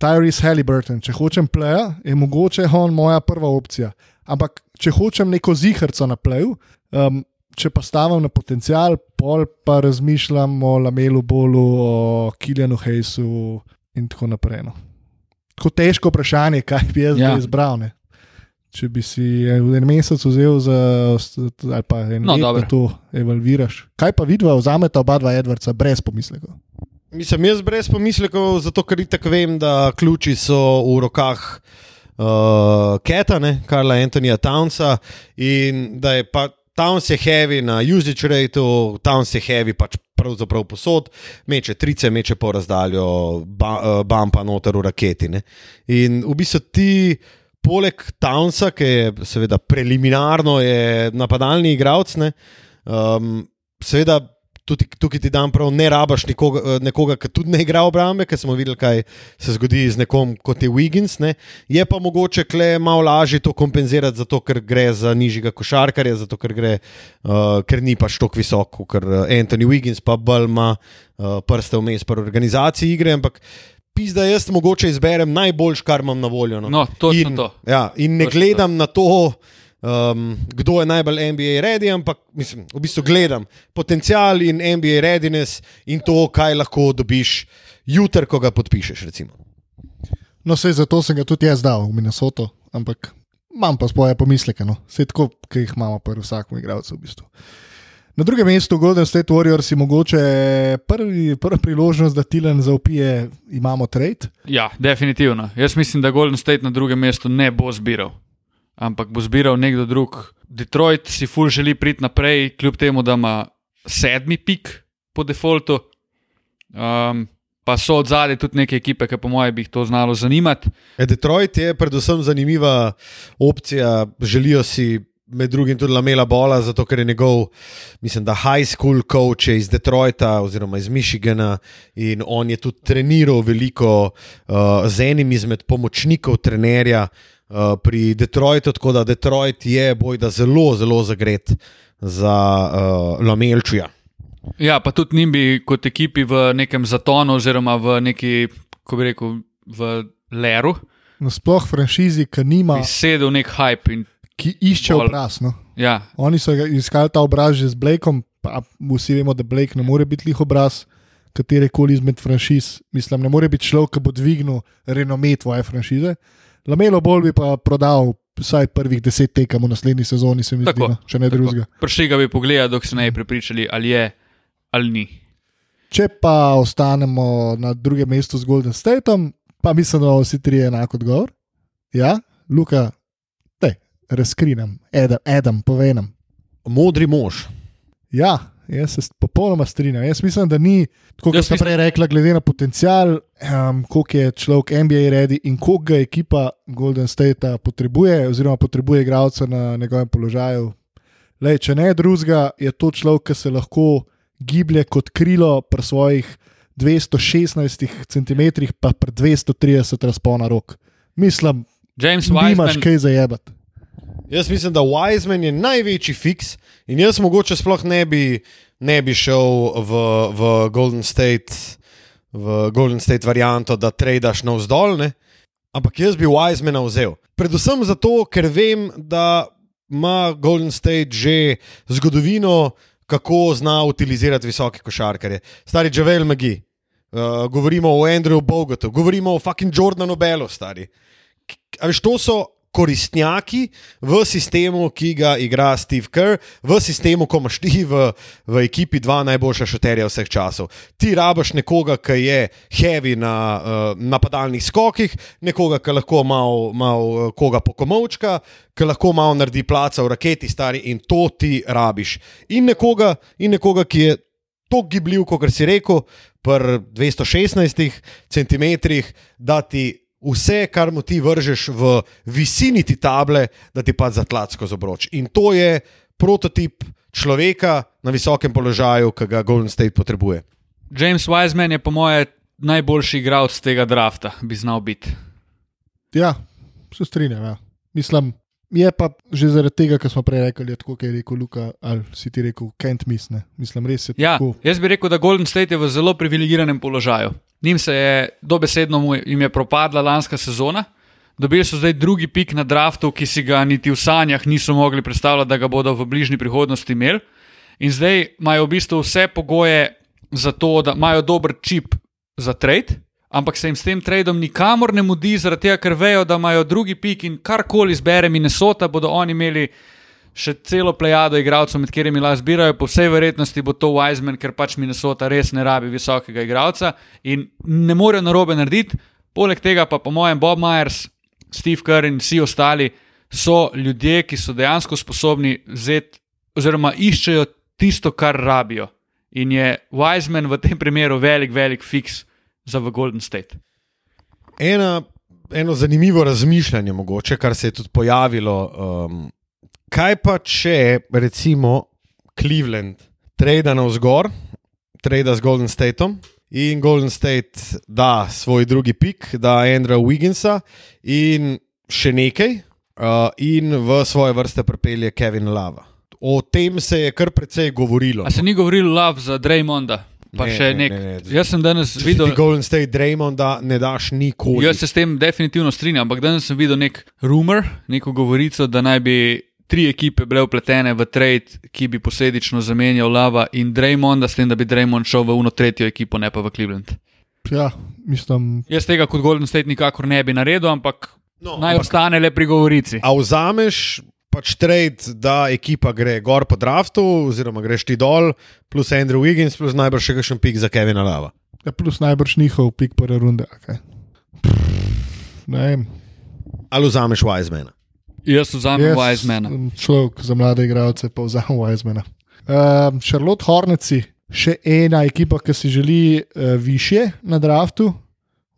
Tyrese Halliburton, če hočem pleja, je mogoče on moja prva opcija. Ampak če hočem neko zihrco na pleju, um, če pa stavim na potencial, pol pa razmišljam o Lamelu Bolu, o Kiljanu Hejsu in tako naprej. No. Tako težko vprašanje, kaj bi jaz Ja. ja. izbral. Ne? Če bi si en mesec vzel za, ali pa en No, let, dobro. da to evalviraš. Kaj pa vidva, vzameta oba dva Edwardsa brez pomislekov? Mislim, jaz brez pomislekov, zato ker tako vem, da ključi so v rokah uh, Keta, ne, Karla Antonija Townsa in da je pa Towns je heavy na usage rateu, Towns je heavy pač pravzaprav posod, meče trice, meče po razdaljo, ba, uh, bampa noter v raketi. Ne. In v bistvu ti. Poleg Townsa, ki je seveda preliminarno je napadalni igralec, um, seveda tudi tukaj ti dam prav, ne rabaš nekoga, nekoga ki tudi ne igra obrambe, ker smo videli, kaj se zgodi z nekom kot je Wiggins. Ne. Je pa mogoče kle malo lažje to kompenzirati, zato ker gre za nižjega košarkarja, zato ker, gre, uh, ker ni pač tako visok, ker Anthony Wiggins pa bolj ima uh, prste vmes pri organizaciji igre, ampak Pizda, jaz mogoče izberem najboljš, kar imam na voljo. No. No, točno in, to. Ja, in ne Točno gledam na to, um, kdo je najbolj NBA ready, ampak mislim, v bistvu gledam potencial in NBA readiness in to, kaj lahko dobiš jutri, ko ga podpišeš. Recimo. No, sej zato sem ga tudi jaz dal v Minnesoto, ampak imam pa svoje pomisleke, no. vse tako, ki jih imamo pri vsakem igralcu. V bistvu. Na drugem mestu Golden State Warriors je mogoče prvi, prva priložnost, da Tilan zaupije, imamo trade. Ja, definitivno. Jaz mislim, da Golden State na drugem mestu ne bo zbiral, ampak bo zbiral nekdo drug. Detroit si ful želi priti naprej, kljub temu, da ima sedmi pik po defaultu. Um, pa so od zadaj tudi neke ekipe, ki po mojem bi jih to znalo zanimati. E, Detroit je predvsem zanimiva opcija. Želijo si med drugim tudi Lamela Bola, zato ker je njegov, mislim, da high school coach iz Detroita oziroma iz Michigana in on je tudi treniral veliko uh, z enim izmed pomočnikov trenerja uh, pri Detroitu, tako da Detroit je bojda zelo, zelo zagret za uh, Lamelčuja. Ja, pa tudi njim bi kot ekipi v nekem zatonu, oziroma v neki, kako bi rekel, v leru, Nasploh franšizi, ki nima, sedel nek hype. In, ki išče Pol. obraz. No. ja, Oni so iskali ta obraz že z Blakeom, pa vsi vemo, da Blake ne more biti lih obraz katere koli izmed franšiz. Mislim, ne more biti človek, ki bo dvignil renome tvoje franšize. Lamelo bolj bi pa prodal vsaj prvih deset tekem v naslednji sezoni, se mi zdi, Tako, no, če ne drugega. Prišli ga bi pogledati, dok se ne bi prepričali, ali je ali ni. Če pa ostanemo na drugem mestu z Golden Stateom, pa mislim, da vsi trije enak odgovor. Ja, Luka, te, razkrinem, Adam, Adam povej nam. Modri mož. Ja, jaz se popolnoma strinjam. Jaz mislim, da ni, kot sem prej rekla, glede na potencial, um, koliko je človek NBA redi in koliko ga ekipa Golden State potrebuje, oziroma potrebuje igralca na njegovem položaju. Lej, če ne drugega, je to človek, ki se lahko giblje kot krilo pri svojih 216 cm, pa pri 230 razpona rok. Mislim, James Wiseman, kaj za jebati. Jaz mislim, da Wiseman je največji fiks in jaz mogoče sploh ne bi, ne bi šel v, v Golden State, v Golden State varianto, da tradaš navzdol, ne? ampak jaz bi Wisemana vzel. Predvsem zato, ker vem, da ima Golden State že zgodovino, kako zna utilizirati visoke košarkarje. Stari Javel Magi, uh, govorimo o Andrewu Bogotu, govorimo o fucking Jordanu Bellu, stari. A veš, to so koristnjaki v sistemu, ki ga igra Steve Kerr, v sistemu, ko imaš ti v, v ekipi dva najboljša šuterja vseh časov. Ti rabaš nekoga, ki je heavy na uh, napadalnih skokih, nekoga, ki lahko malo mal, uh, koga pokomovčka, ki lahko malo naredi placa v raketi, stari in to ti rabiš. In nekoga, in nekoga ki je. Tako gibljiv, kot si rekel, pri 216 cm, da ti vse, kar mu ti vržeš v visini ti table, da ti pa zatlac skozi obroč. In to je prototip človeka na visokem položaju, ki ga Golden State potrebuje. James Wiseman je po mojem najboljši igralec tega drafta, bi znal biti. Ja, se strinjam. Ja. Mislim, je pa že zaradi tega, kar smo prej rekli, je tako, kot je rekel Luka, ali si ti rekel, can't miss. Ne. Mislim, res je Ja, tako. jaz bi rekel, da Golden State je v zelo privilegiranem položaju. Njim se je dobesedno je- propadla lanska sezona. Dobili so zdaj drugi pik na draftu, ki si ga niti v sanjah niso mogli predstavljati, da ga bodo v bližnji prihodnosti imeli. In zdaj imajo v bistvu vse pogoje za to, da imajo dober čip za trade, ampak se jim s tem tradom nikamor ne mudi, zaradi tega, ker vejo, da imajo drugi pik in karkoli zbere Minnesota, bodo oni imeli še celo plejado igralcev, med katerimi lahko zbirajo. Po vsej verjetnosti bo to Wiseman, ker pač Minnesota res ne rabi visokega igralca in ne morejo narobe narediti. Poleg tega pa, po mojem, Bob Myers, Steve Kerr in vsi ostali so ljudje, ki so dejansko sposobni vzeti oziroma iščejo tisto, kar rabijo. In je Wiseman v tem primeru velik, velik fiks za v Golden State. Ena, eno zanimivo razmišljanje, mogoče, kar se je tudi pojavilo. Um, kaj pa če recimo Cleveland trade navzgor, trade z Golden Stateom in Golden State da svoj drugi pik, da Andrew Wigginsa in še nekaj, uh, in v svoje vrste pripelje Kevin Lava. O tem se je kar precej govorilo. A se ni govorilo love za Draymonda? Pa Ne, še ne, nek. ne, ne. Jaz sem danes Če videl. ti Golden State Draymonda ne daš nikoli. Jaz se s tem definitivno strinjam, ampak danes sem videl nek rumor, neko govorico, da naj bi tri ekipe bile upletene v trade, ki bi posledično zamenjal Lava in Draymonda, s tem, da bi Draymond šel v uno tretjo ekipo, ne pa v Cleveland. Ja, mislim, Jaz tega kot Golden State nikakor ne bi naredil, ampak No, naj ampak- ostane le pri govorici. A vzameš pač trade, da ekipa gre gor po draftu, oziroma greš ti dol, plus Andrew Wiggins, plus najbrž še kakšen pik za Kevina Lava. ja, plus najbrž njihov pik prve runde. Okay. Ne vem. Ali vzameš Wisemana. Jaz vzamem Wisemana. Človek za mlade igralce pa vzamem Wisemana. Um, Charlotte Horneci, še ena ekipa, ki si želi uh, više na draftu,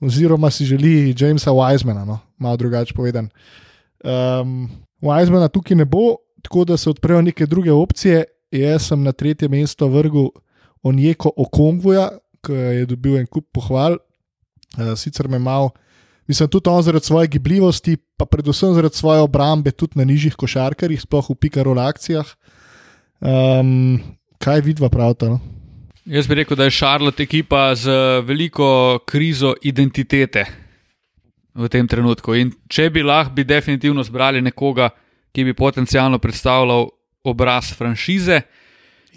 oziroma si želi Jamesa Wisemana, no, malo drugače povedan. Um, Wisemana tukaj ne bo, tako da se odprejo neke druge opcije. Jaz sem na tretje mesto vrgel Onjeko Okongvuja, ki je dobil en kup pohval. Uh, sicer me malo, mislim, tudi on zaradi svoje gibljivosti, pa predvsem zaradi svoje obrambe, tudi na nižjih košarkarjih, sploh v pikarol akcijah. Um, kaj vidva pravta? No? Jaz bi rekel, da je Charlotte ekipa z veliko krizo identitete v tem trenutku. In če bi lahko, bi definitivno zbrali nekoga, ki bi potencialno predstavljal obraz franšize.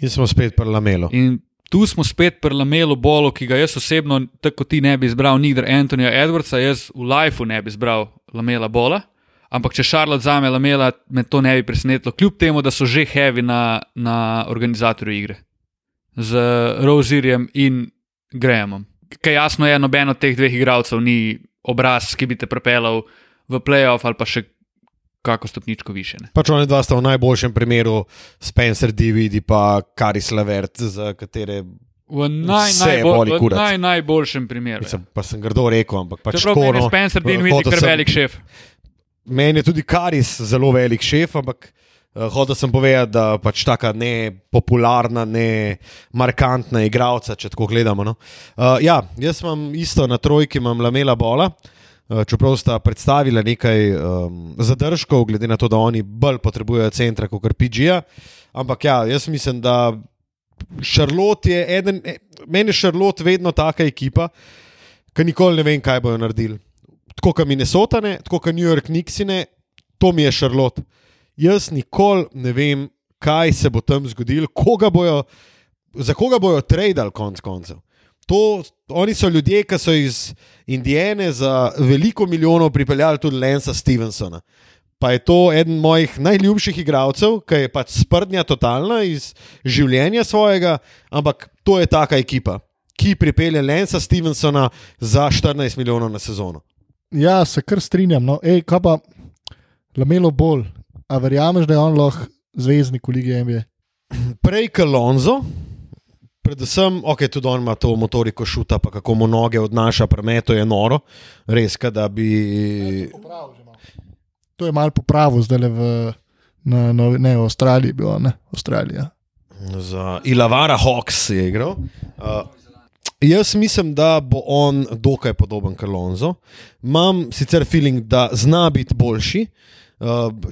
In smo spet parlamelo. In tu smo spet pri Lamelu Bolu, ki ga jaz osebno, tako kot ti, ne bi izbral nikdar Antonija Edwardsa, jaz v Lifeu ne bi izbral Lamela Bola. Ampak če Charlotte zame Lamela, me to ne bi presenetilo, kljub temu, da so že heavy na, na organizatorju igre z Rozirjem in Grahamom. Kaj jasno je, noben od teh dveh igralcev ni obraz, ki bi te pripeljal v playoff ali pa še kako stopničko više. Ne. Pač oni dva sta v najboljšem primeru Spencer Dividi pa Karis Lavert, za katere V naj, najbolj, v naj, najboljšem primeru. ja. Mislim, pa sem grdo rekel, ampak pač je tako, no. Spencer Hotel vidi kar velik šef. Meni je tudi Karis zelo velik šef, ampak uh, hotel sem povedati, da pač taka ne popularna, ne markantna igralca, če tako gledamo. No. Uh, ja, jaz imam isto na trojki, imam Lamela Bola. uh, Čeprav sta predstavila nekaj um, zadržkov, glede na to, da oni bolj potrebujejo centra kot PG-ja. Ampak ja, jaz mislim, da Charlotte je eden, eh, meni je Charlotte vedno taka ekipa, ki nikoli ne vem, kaj bojo naredili. Tako kot Minnesota, ne, tako kot New York Knicksine, to mi je Charlotte. Jaz nikoli ne vem, kaj se bo tam zgodilo, koga bojo, za koga bojo tradili, konc koncev. To, oni so ljudje, ki so iz Indijane za veliko milijonov pripeljali tudi Lensa Stevensona. Pa je to eden mojih najljubših igralcev, ki je pač sprdnja totalna iz življenja svojega, ampak to je taka ekipa, ki pripelje Lensa Stevensona za 14 milijonov na sezono. Ja, se kar strinjam. No. Ej, kaj pa Lamelo bolj? A verjameš, da je on lahko zvezdnik v Ligi NBA? Prej Kalonzo, predvsem, ok, tudi on ima to motoriko šuta, pa kako mu noge odnaša, premeto je noro, res, da bi. To je malo popravil zdaj le v na, na, ne, v Avstraliji, bilo, ne, Avstralija. Za Ilavara Hawks je igral. Uh, jaz mislim, da bo on dokaj podoben Kalonzo. Imam sicer feeling, da zna biti boljši. Uh,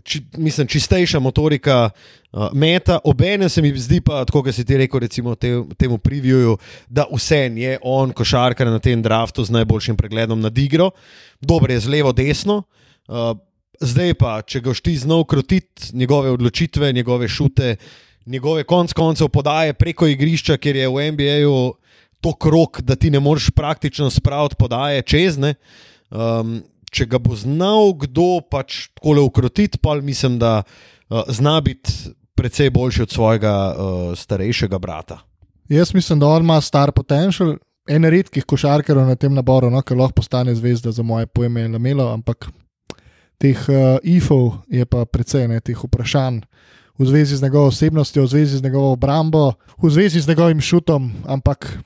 či, mislim, čistejša motorika uh, meta, obenem se mi zdi pa, tako kot si ti rekel, recimo te, temu previewju, da vse je on, košarkar na tem draftu z najboljšim pregledom nad igro, dober je z levo, desno. Uh, zdaj pa, če ga šti znov krotiti, njegove odločitve, njegove šute, njegove konc koncev podaje preko igrišča, ker je v NBA-ju to krok, da ti ne moreš praktično spraviti podaje čezne. Um, če ga bo znal kdo pač tako ukrotiti, pa mislim, da uh, zna biti precej boljši od svojega uh, starejšega brata. Jaz mislim, da on ima star potencial. En redkih košarkarjev na tem naboru, no, ki lahko postane zvezda za moje pojme, je Lamelo, ampak teh uh, ifov je pa precej ne, teh vprašanj v zvezi z njegovo osebnostjo, v zvezi z njegovo obrambo, v zvezi z njegovim šutom, ampak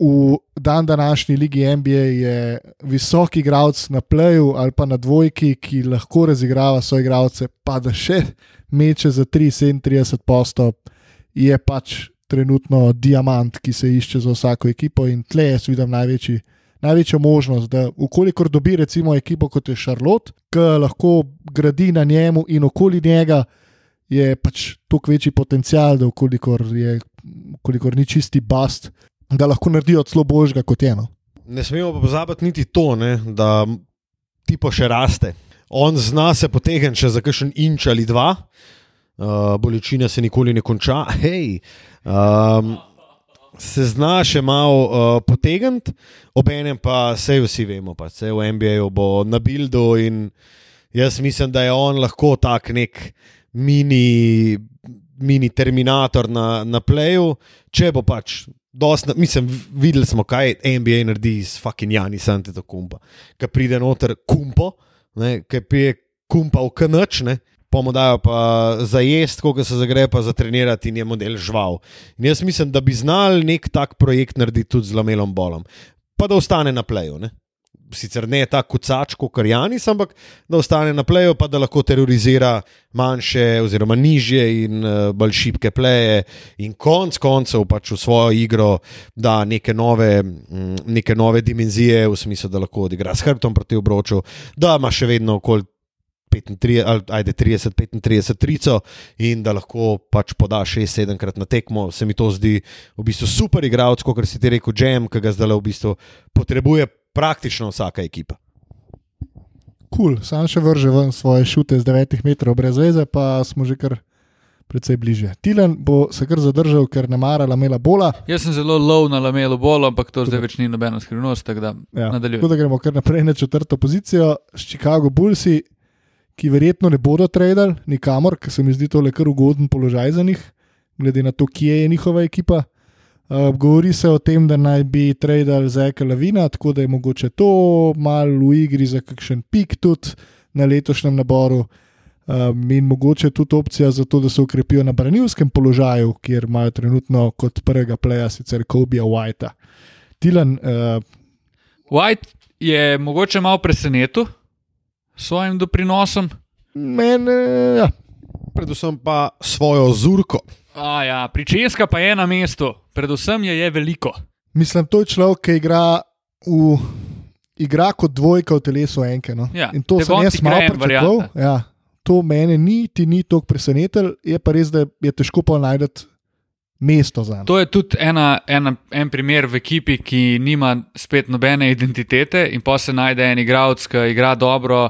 v dan današnji ligi NBA je visok igralec na pleju ali pa na dvojki, ki lahko razigrava svoje igralce, pa da še meče za 37 postov, je pač trenutno diamant, ki se išče za vsako ekipo in tle jaz vidim največji. Največjo možnost, da, ukolikor dobi recimo ekipo kot je Charlotte, ki lahko gradi na njemu in okoli njega, je pač toliko večji potencial, da ukolikor, je, ukolikor ni čisti bast, da lahko naredijo celo božga kot eno. Ne smemo pa pozabiti niti to, ne, da tipo še raste. On zna se potegniti še za kakšen inč ali dva. uh, bolečina se nikoli ne konča. Hej, um, se zna še malo uh, potegniti, obenem pa vse vsi vemo, pa vse v NBA-ju bo na bildu in jaz mislim, da je on lahko tak nek mini, mini terminator na, na pleju, če bo pač. Dost, mislim, videli smo, kaj NBA naredi z fucking Jani Santeto kumpa. Ki pride noter kumpo, ki pije kumpa v kanač, pomo dajo pa za jesti, koliko se zagreje, pa za trenirati in je model žval. In jaz mislim, da bi znal nek tak projekt narediti tudi z lamelom bolom, pa da ostane na pleju. Sicer ne tako kucač kot Janis, ampak da ostane na pleju, pa da lahko terorizira manjše oziroma nižje in uh, bolj šibke pleje, in konc koncev pač v svojo igro da neke nove, m, neke nove dimenzije, v smislu, da lahko odigra s hrbtom proti obroču, da ima še vedno okoli 30-35 trico in da lahko pač poda 6-7 krat na tekmo. Se mi to zdi v bistvu super igralec, kot si ti rekel, Jam, ki ga zdaj v bistvu potrebuje praktično vsaka ekipa. Kul, cool. sam še vrže ven svoje šute z 9 metrov brez veze, pa smo že kar. Predvsej bliže. Tilen bo se kar zadržal, ker ne mara lamela bola. Jaz sem zelo lov na lamelo bolo, ampak to zdaj več ni nobena skrivnost. Tako da, Ja. nadaljuj. Tako da gremo kar naprej na četrto pozicijo s Chicago Bullsi, ki verjetno ne bodo tradili nikamor, ker se mi zdi to le kar ugoden položaj za njih, glede na to, kje je njihova ekipa. Uh, govori se o tem, da naj bi tradili Zeka Lavina, tako da je mogoče to malo v igri za kakšen pik tudi na letošnjem naboru. Um, in mogoče tudi opcija za to, da se ukrepijo na branilskem položaju, kjer imajo trenutno kot prvega pleja sicer Kobija Whitea. Tilan, uh, White je mogoče malo presenetil s svojim doprinosom. Mene, ja. Predvsem pa svojo zurko. A ja, pričeska pa je na mestu, predvsem je, je veliko. Mislim, to je človek, ki igra, v, igra kot dvojka v telesu enke. No? Ja, In to sem jaz malo pričakoval. Ja, to mene niti ni tako presenetilo, je pa res, da je težko pa najti mesto za njega. To je tudi ena, ena, en primer v ekipi, ki nima spet nobene identitete, in pa se najde en igralec, ki igra dobro,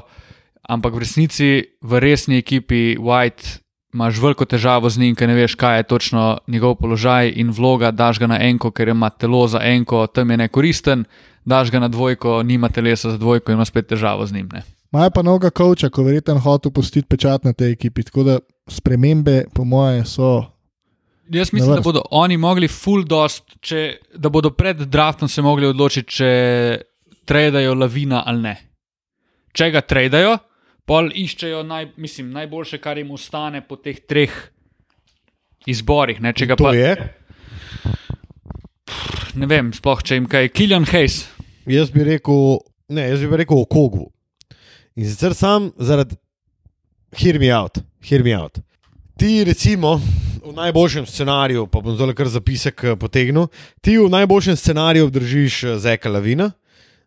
ampak v resnici v resni ekipi White imaš veliko težavo z njim, ker ne veš, kaj je točno njegov položaj in vloga. Daš ga na enko, ker ima telo za enko, tam je nekoristen, daš ga na dvojko, nima telesa za dvojko in ima spet težavo z njim. Ne. Maja pa noga koča, ko verjetno hotel pustiti pečat na tej ekipi. Tako da spremembe, po moje, so. Jaz mislim, da bodo oni mogli full dost, če, da bodo pred draftom se mogli odločiti, če tradajo lavina ali ne. Če ga tradajo, pol iščejo naj, mislim, najboljše, kar jim ostane po teh treh izborih. Ne, To pa, je. ne vem, sploh če jim kaj, Killian Hayes. Jaz bi rekel, ne, jaz bi rekel o Kogvu. In sicer sam zaradi, hear me out, hear me out. Ti, recimo, v najboljšem scenariju, pa bom zelo kar zapisek eh, potegnil, ti v najboljšem scenariju obdržiš eh, Zeka Lavina.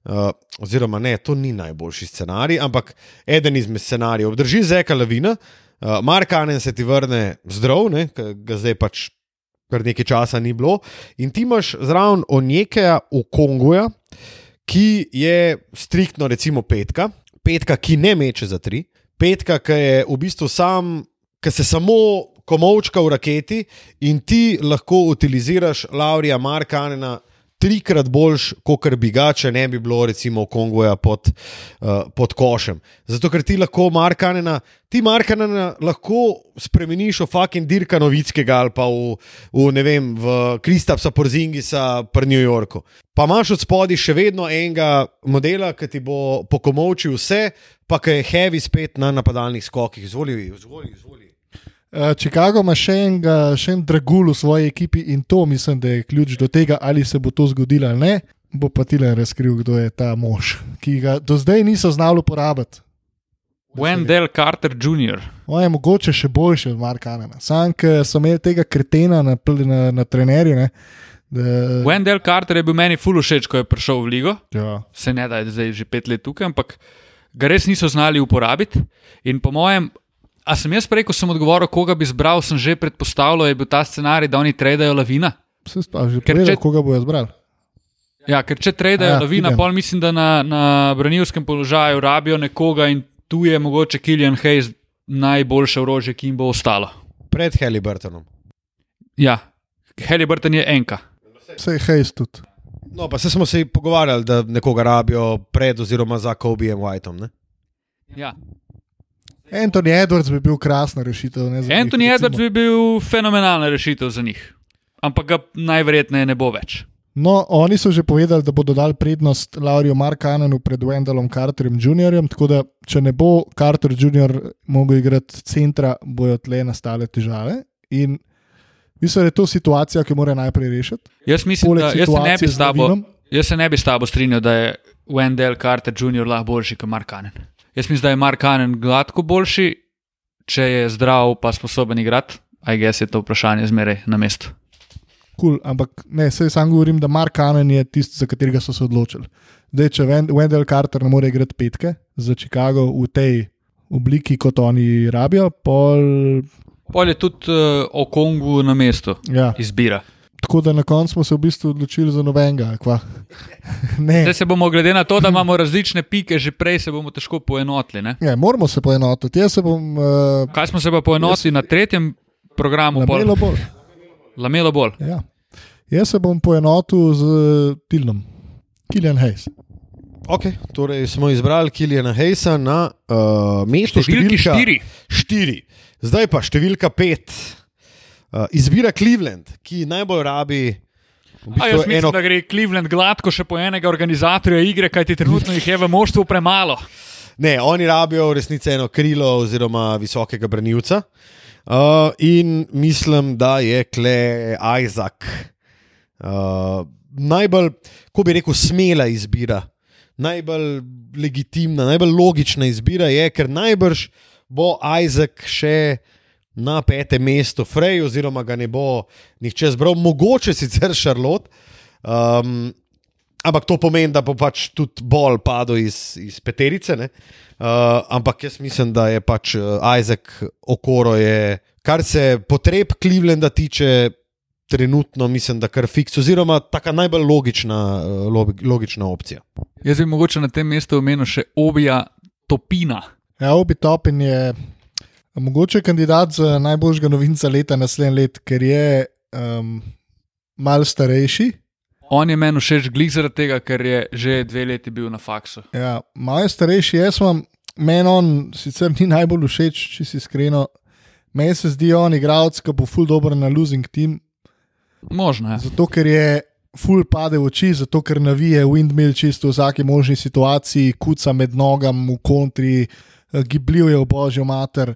Uh, oziroma, ne, to ni najboljši scenarij, ampak eden izmed scenarijev. Obdrži Zeka Lavina, uh, Mark Anen se ti vrne zdrav, ne, ga zdaj pač kar nekaj časa ni bilo, in ti imaš zraven Onjekeja v Konguja, ki je striktno, recimo, petka, petka, ki ne meče za tri, petka, ki je v bistvu sam, ki se samo komovčka v raketi in ti lahko utiliziraš Laurija Markanena. Trikrat boljš, kot bi ga, če ne bi bilo, recimo, Kongoja pod, uh, pod košem. Zato, ker ti lahko Markanena, ti Markanena lahko spremeniš v fucking Dirka Novickega ali pa v, v ne vem, v Kristapsa Porzingisa pri New Yorku. Pa imaš od spodaj še vedno enega modela, ki ti bo pokomovčil vse, pa ki je heavy spet na napadalnih skokih. Izvoli, izvoli, izvoli. Uh, Chicago ima še enega, še en dragul v svoji ekipi in to mislim, da je ključ do tega, ali se bo to zgodilo ali ne. Bo pa Tilen razkril, kdo je ta mož, ki ga do zdaj niso znali uporabiti. Wendell Carter Jr. On je mogoče še boljši od Marka Anena. Sam, ker so imeli tega kretena na, na, na trenerju. Ne, da, Wendell Carter je bil meni full všeč, ko je prišel v ligo. ja. se ne da je zdaj že pet let tukaj, ampak ga res niso znali uporabiti. In po mojem, a sem jaz prej, ko sem odgovoril, koga bi izbral, sem že predpostavljal, je bil ta scenarij, da oni tradajo lavina. Se že Ker povedal, če- koga bojo zbrali. Ja, ker če tradajo Ja, lavina, idem. pol mislim, da na, na branilskem položaju rabijo nekoga in tu je mogoče Killian Hayes najboljše orožje, ki jim bo ostalo. pred Halliburtonom. Ja, Halliburton je enka. Vse je hejs tudi. No, pa se smo se pogovarjali, da nekoga rabijo pred oziroma za Kobejem Whiteom. Ne? Ja. Anthony Edwards bi bil krasna rešitev. Ne, njih, Anthony recimo. Edwards bi bil fenomenalna rešitev za njih, ampak ga najverjetneje ne bo več. No, oni so že povedali, da bodo dali prednost Lauriju Markanenu pred Wendellom Carterjem Jr., tako da če ne bo Carter Jr. mogel igrati centra, bojo tle nastale težave. In mislim, da je to situacija, ki mora najprej rešiti. Jaz mislim, Poleg da jaz se, ne bi tabo, jaz se ne bi s tabo strinjal, da je Wendell Carter Jr. lahko boljši kot Mark Cannon. Jaz mislim, da je Mark Cannon gladko boljši, če je zdrav pa sposoben igrati. Aj gess je to vprašanje zmeraj na mestu. Cool, ampak ne, sej sam govorim, da Mark Cannon je tisti, za katerega so se odločili. Zdaj, če Wen- Wendell Carter ne more igrati petke za Chicago v tej obliki, kot oni rabijo, pol. Pol je tudi uh, o Kongu na mestu Ja, izbira. Tako da na koncu smo se v bistvu odločili za nobenega. ne, Zdaj se bomo, glede na to, da imamo različne pike, že prej se bomo težko poenotili. Ne? ja, moramo se poenotiti. Jaz se bom uh, Kaj smo se pa poenotili na tretjem programu? pol? namelo bolj. Lamelo bolj. Ja. Jaz se bom poenotil z uh, Tilnom, Killian Hayes. Okay, torej smo izbrali Kiljana Hejsa na uh, mesto Številki številka štiri. štiri. Zdaj pa številka pet. Uh, izbira Cleveland, ki najbolj rabi v A bistvu jaz mislim, eno da gre Cleveland gladko še po enega organizatorja igre, kajti trenutno jih je v moštvu premalo. Ne, oni rabijo v resnici eno krilo oziroma visokega branilca. Uh, in mislim, da je Kle Isaac uh, najbolj, ko bi rekel, smela izbira, najbolj legitimna, najbolj logična izbira je, ker najbrž bo Isaac še na petem mestu, Frey, oziroma ga ne bo nihče zbral, mogoče sicer Šarlot. Um, Ampak to pomeni, da bo pač tudi bolj padel iz, iz peterice. ne. Uh, ampak jaz mislim, da je pač uh, Isaac Okoro, je, kar se potreb Clevelanda tiče, trenutno mislim, da kar fiks, oziroma taka najbolj logična, uh, log- logična opcija. Jaz bi mogoče na tem mestu omenil še Obija Topina. Ja, Obi Topin je mogoče kandidat za najboljšega novinca leta naslednje let, ker je um, mal starejši. On je meni všeč glih zaradi tega, ker je že dve leti bil na faksu. Ja, malo je starejši, jaz vam, meni on sicer ni najbolj všeč, če si iskreno. Meni se zdi on igralec, ki bo full dobro na losing team, Možno je. zato ker je full pade v oči, zato ker navije windmill čisto v vsaki možni situaciji, kuca med nogam v kontri, eh, gibljiv je v božjo mater,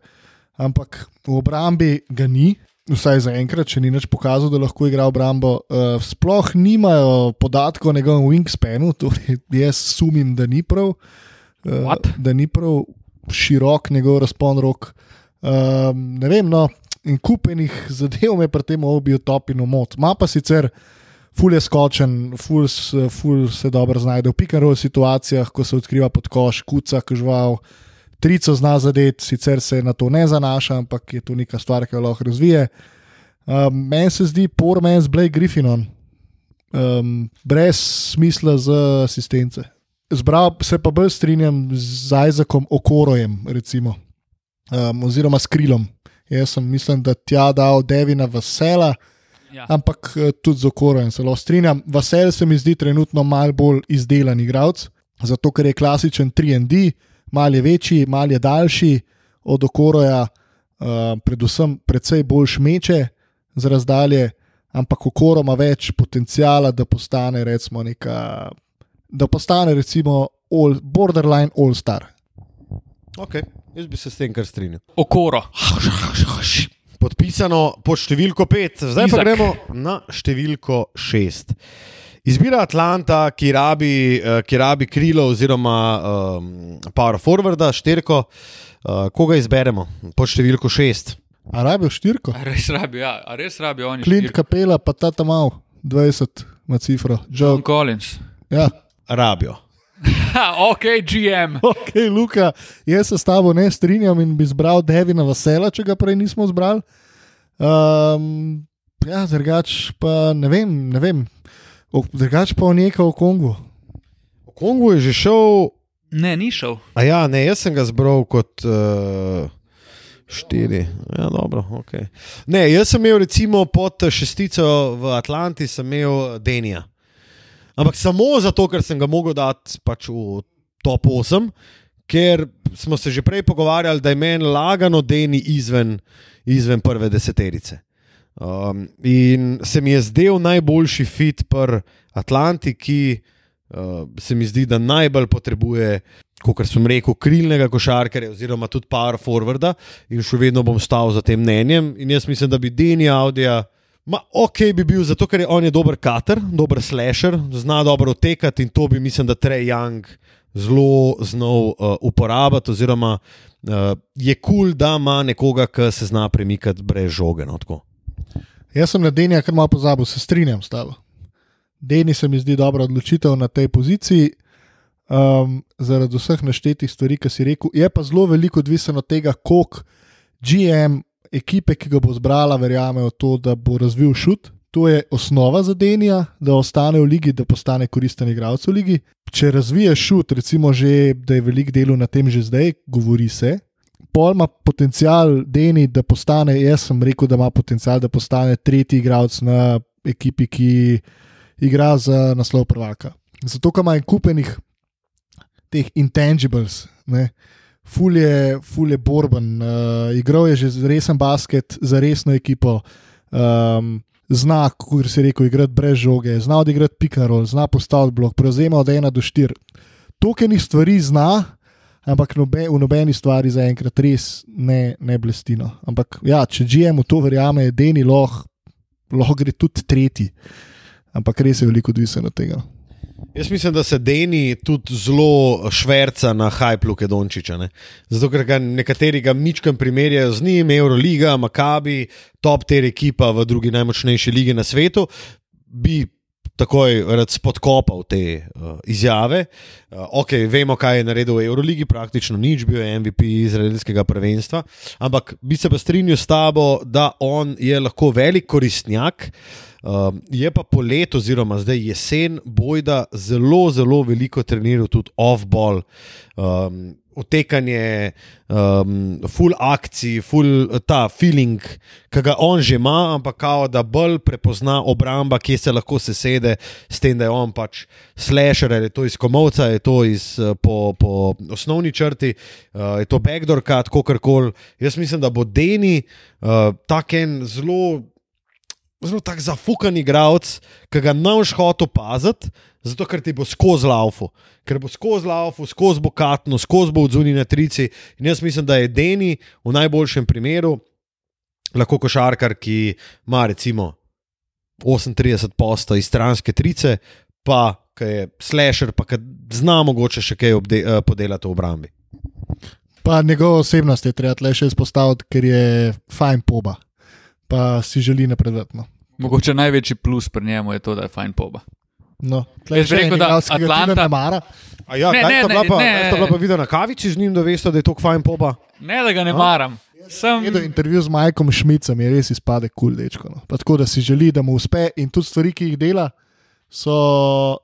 ampak v obrambi ga ni. Vsaj za enkrat, če ni več pokazal, da lahko igra obrambo. Uh, sploh nimajo podatkov o njegovem wingspanu, torej jaz sumim, da ni prav, uh, What? da ni prav širok njegov razpon rok. Um, ne vem, no, in kupenih zadev me pri tem obijo top in umot. Ma pa sicer ful je skočen, ful, ful se dobro znajde v pikarov situacijah, ko se odkriva pod koš, kuca, kažval. Trico zna zadeti, sicer se na to ne zanaša, ampak je to neka stvar, ki jo lahko razvije. Um, Meni se zdi poor man's Blake Griffinon, um, brez smisla za asistence. Zbral se pa bolj strinjam z Izakom Okorojem, recimo, um, oziroma s Krilom. Jaz sem mislim, da tja dal Devina Vesela, Ja. ampak eh, tudi z Okorojem se lahko strinjam. Vesel se mi zdi trenutno mal bolj izdelan igralec, zato ker je klasičen 3D, mal je večji, mal je daljši od Okoroja, uh, predvsem precej bolj šmeče z razdalje, ampak Okoro ima več potencijala, da postane recimo neka, da postane recimo all, borderline all-star. Okay. Jaz bi se s tem kar strinjal. Okoro. Podpisano pod številko 5, zdaj pa Izak. gremo na številko 6. Izbira Atlanta, ki rabi, eh, ki rabi krilo oziroma um, power forwarda, štirko. Uh, koga izberemo pod številko 6? A rabijo štirko? A res rabijo, ja, a res rabijo oni. Clint štirko? Kapela, pa ta tam mal, 20 ima cifro. John Joe. Collins. Ja. Rabijo. Ok, GM. Ok, Luka, jaz se s tabo ne strinjam in bi izbral Devina Vasela, če ga prej nismo izbrali. Um, ja, drugač pa ne vem, ne vem. O, drugač pa o nekaj o Kongu. V Kongu je že šel, Ne, ni šel. a ja, ne, jaz sem ga zbral kot, uh, Štiri, ja, dobro, ok. Ne, jaz sem imel recimo pod šestico v Atlanti, sem imel Denija. Ampak samo zato, ker sem ga mogel dati pač v top 8, ker smo se že prej pogovarjali, da je meni lagano Deni izven, izven prve deseterice. Um, in se mi je zdel najboljši fit pri Atlanti, ki uh, se mi zdi, da najbolj potrebuje kot sem rekel, krilnega košarkarja, oziroma tudi power forwarda, in še vedno bom stal za tem mnenjem. In jaz mislim, da bi Deni Audija, ma ok, bi bil zato, ker je on je dober kater, dober slasher, zna dobro otekati in to bi, mislim, da Trey Young zelo znal uh, uporabiti, oziroma uh, je kul, cool, da ima nekoga, ki se zna premikati brez žoge. No, Jaz sem na Denija, ker malo pozabil, se strinjam s tabo. Deni se mi zdi dobra odločitev na tej poziciji um, zaradi vseh naštetih stvari, ki si rekel. Je pa zelo veliko odvisno od tega, koliko GM ekipe, ki ga bo zbrala, verjame v to, da bo razvil šut. To je osnova za Denija, da ostane v ligi, da postane koristen igralec v ligi. Če razvije šut, recimo, že, da je veliko delo na tem že zdaj, govori se. Pol ima potencial Deni, da postane, jaz sem rekel, da ima potencial, da postane tretji igralec na ekipi, ki igra za naslov prvaka. Zato, ker ima en kupenih teh intangibles. Ne. Ful je, ful je borben, uh, igral je že resen basket za resno ekipo, um, zna, kot se reče, igrati brez žoge, zna odigrati pikarol, zna postaviti blok, prevzema od 1 do 4. Tokenih stvari zna, ampak nobe, v nobeni stvari zaenkrat res ne, ne blestino. Ampak ja, če GM v to verjame, je Deni lahko loh gre tudi tretji, ampak res je veliko odvisen od tega. Jaz mislim, da se Deni tudi zelo šverca na hajplu Kedončiča. Zato, ker ga nekateri ga mičkam primerjajo z njim, Euroliga, Makabi, top ter ekipa v drugi najmočnejši lige na svetu, bi takoj rad spodkopal te uh, izjave. Uh, ok, vemo, kaj je naredil v Euroligi, praktično nič, bil je MVP izraelskega prvenstva, ampak bi se pa strinjal s tabo, da on je lahko velik koristnjak. Um, je pa polet, oziroma zdaj jesen, bojda zelo, zelo veliko treniral tudi off-ball, um, otekanje, um, full akcij, full ta feeling, ki ga on že ima, ampak kao da bolj prepozna obramba, kje se lahko sesede, s tem, da je on pač slasher, je to iz komovca, je to iz, po, po osnovni črti, uh, je to backdoor cut, kako koli. Jaz mislim, da bo Deni uh, tak en zelo zelo tak zafukan igralec, ki ga ne boš hotel opaziti, zato ker ti bo skozi laufu, ker bo skozi laufu, skozi bo katno, skozi bo odzuni na trici. In jaz mislim, da je Deni v najboljšem primeru lahko košarkar, ki ima recimo 38 posto iz stranske trice, pa ki je slasher, pa ki zna mogoče še kaj obde, uh, podelati v obrambi. Pa njegova osebnost je treba le še izpostaviti, ker je fajn poba pa si želi napredovati. No. Mogoče največji plus pri njemu je to, da je fajn poba. No, Jaz bi rekel, da Atlanta ne mara. Ja, ne, ne, ne, pa, ne. Ste pa videli na kavici z njim, da veste, da je to fajn poba? Ne, da ga ne no? maram. Sem videl intervju z Majkom Šmicem, je res izpade kul, cool, dečko. No. Tako da si želi, da mu uspe in tudi stvari, ki jih dela, so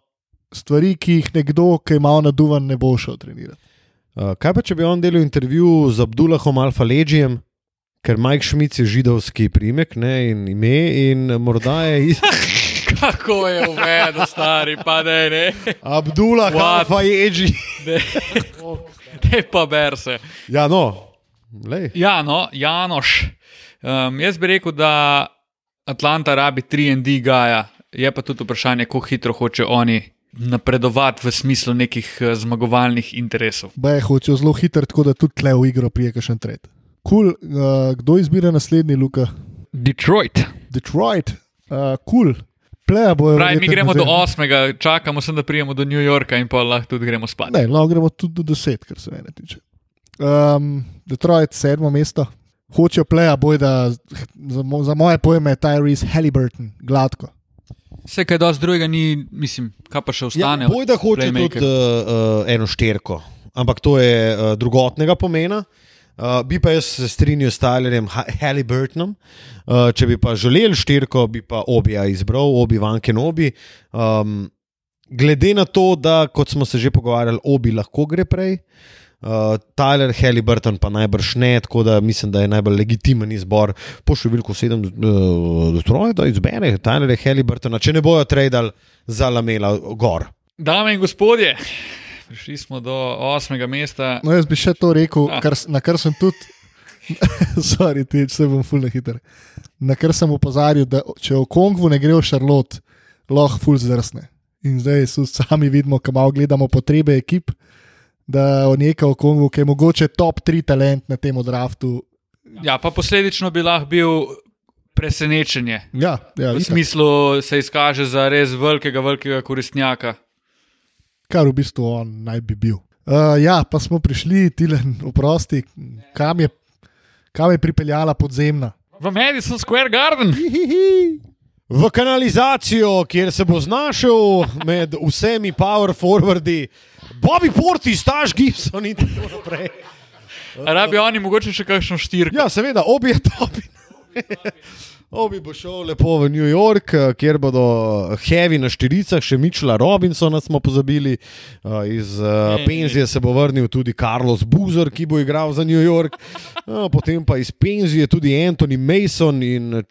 stvari, ki jih nekdo, ki ima naduvan, ne bo šel trenirati. Uh, kaj pa, če bi on delal intervju z Abdullahom Alfa-Leđijem? Ker Mike Schmidt je židovski primek ne, in ime, in morda je. Iz... Kako je uvedel, stari, pa ne, ne. Abdullah, pa je že. Ne, pa berse. Ja, no, ja, no Janoš. Um, jaz bi rekel, da Atlanta rabi 3D Gaja, je pa tudi vprašanje, kako hitro hoče oni napredovati v smislu nekih uh, zmagovalnih interesov. Baj hočejo zelo hitro, tako da tudi tle v igro prijeka še en tret. Cool. Uh, kdo izbira naslednji, Luka? Detroit. Detroit, uh, cool. Pravi, mi gremo do 8, čakamo se, da prijemo do New Yorka in pa lahko tudi gremo spat. Ne, lahko gremo tudi do 10, kar se mene tiče. Um, Detroit, sedmo mesto. Hočejo pleja, boj da za, za moje pojme je Tyrese Halliburton, gladko. Vse, kaj dosti drugega ni, mislim, kaj pa še ostane. Ja, boj da hoče tudi uh, uh, eno šterko, ampak to je uh, drugotnega pomena. Uh, bi pa jaz se strinjal s Tylerjem Halliburtonom. Uh, če bi pa želel štirko, bi pa obija izbral, obi vanke in obi. Um, glede na to, da kot smo se že pogovarjali, obi lahko gre prej. Uh, Tyler Halliburton pa najbrž ne, tako da mislim, da je najbolj legitimen izbor po številku 7, uh, stroj, da izbere Tyler Halliburtona, če ne bojo tradili za lamela gor. Dame in gospodje, prišli smo do osmega mesta. No, jaz bi še to rekel, Ah. kar, na kar sem tudi, sorry, ti, se bom fulno hiter. Na kar sem opozarjal, da če v Kongvu ne gre v Šarlot, lahko ful zdrsne. In zdaj sami vidimo, ko malo gledamo potrebe ekip, da o nekaj v Kongu, ki je mogoče top 3 talent na tem draftu. Ja, pa posledično bi lahko bil presenečenje. Ja, ja V smislu se izkaže za res velikega, velikega koristnjaka. Kar v bistvu on naj bi bil. Uh, ja, pa smo prišli, Tilen, oprosti, kam je, kam je pripeljala podzemna. V Madison Square Garden. V kanalizacijo, kjer se bo znašel med vsemi power forwardi, Bobby Porti, Staž Gibson in tako naprej. Rabijo oni mogoče še kakšno štirko. Ja, seveda, obi je top. Obi bo šel lepo v New York, eh, kjer bodo heavy na štiricah, še Mičela Robinsona smo pozabili. Eh, Iz eh, penzije se bo vrnil tudi Carlos Buzer, ki bo igral za New York. Eh, Potem pa iz penzije tudi Anthony Mason in eh,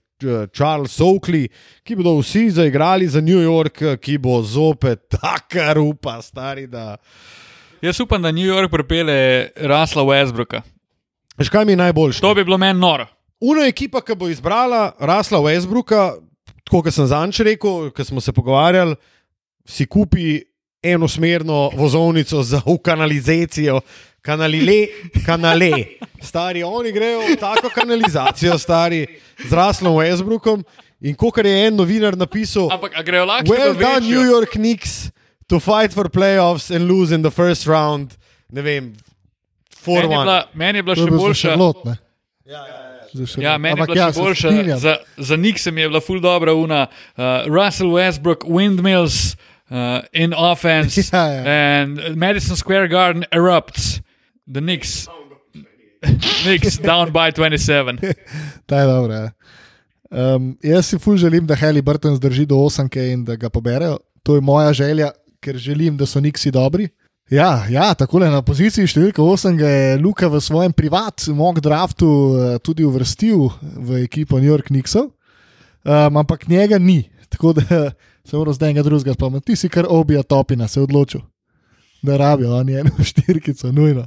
Charles Oakley, ki bodo vsi zaigrali za New York, eh, ki bo zopet taka rupa, stari da. Jaz upam, da New York pripelje Rasla Westbrooka. Veš, kaj mi je najboljše? To bi bilo meni noro. Una ekipa, ki bo izbrala Rasla Westbrooka, tako kot sem zanč rekel, ko smo se pogovarjali, si kupi enosmerno vozovnico za v kanalizacijo, kanalile, kanale. Stari, oni grejo v tako kanalizacijo, stari, z Raslom Westbrookom. In kot je en novinar napisal, Ampak grejo lahko well še done, New York Knicks, to fight for playoffs and lose in the first round. Ne vem, Meni je 4-1. bila, meni je bila še boljša. Charlotte, ne? Za Ja, meni je Ampak bila ja, še boljša. Za, za Nixem je bila ful dobra una. Uh, Russell Westbrook, Windmills uh, in offense. Ja, ja. And Madison Square Garden erupts. The Knicks. Knicks down by 27. Ta je dobra. Ja. Um, jaz si ful želim, da Heli Burton zdrži do 8 in da ga poberejo. To je moja želja, ker želim, da so Nixi dobri. Ja, ja tako na poziciji številka 8 ga je Luka v svojem privatnem mock draftu eh, tudi uvrstil v ekipo New York Knicksov, um, ampak njega ni. Tako da se moram zdaj enega drugega spomniti. Ti si kar obija topina, se je odločil, da rabijo oni eno štirkico, nujno.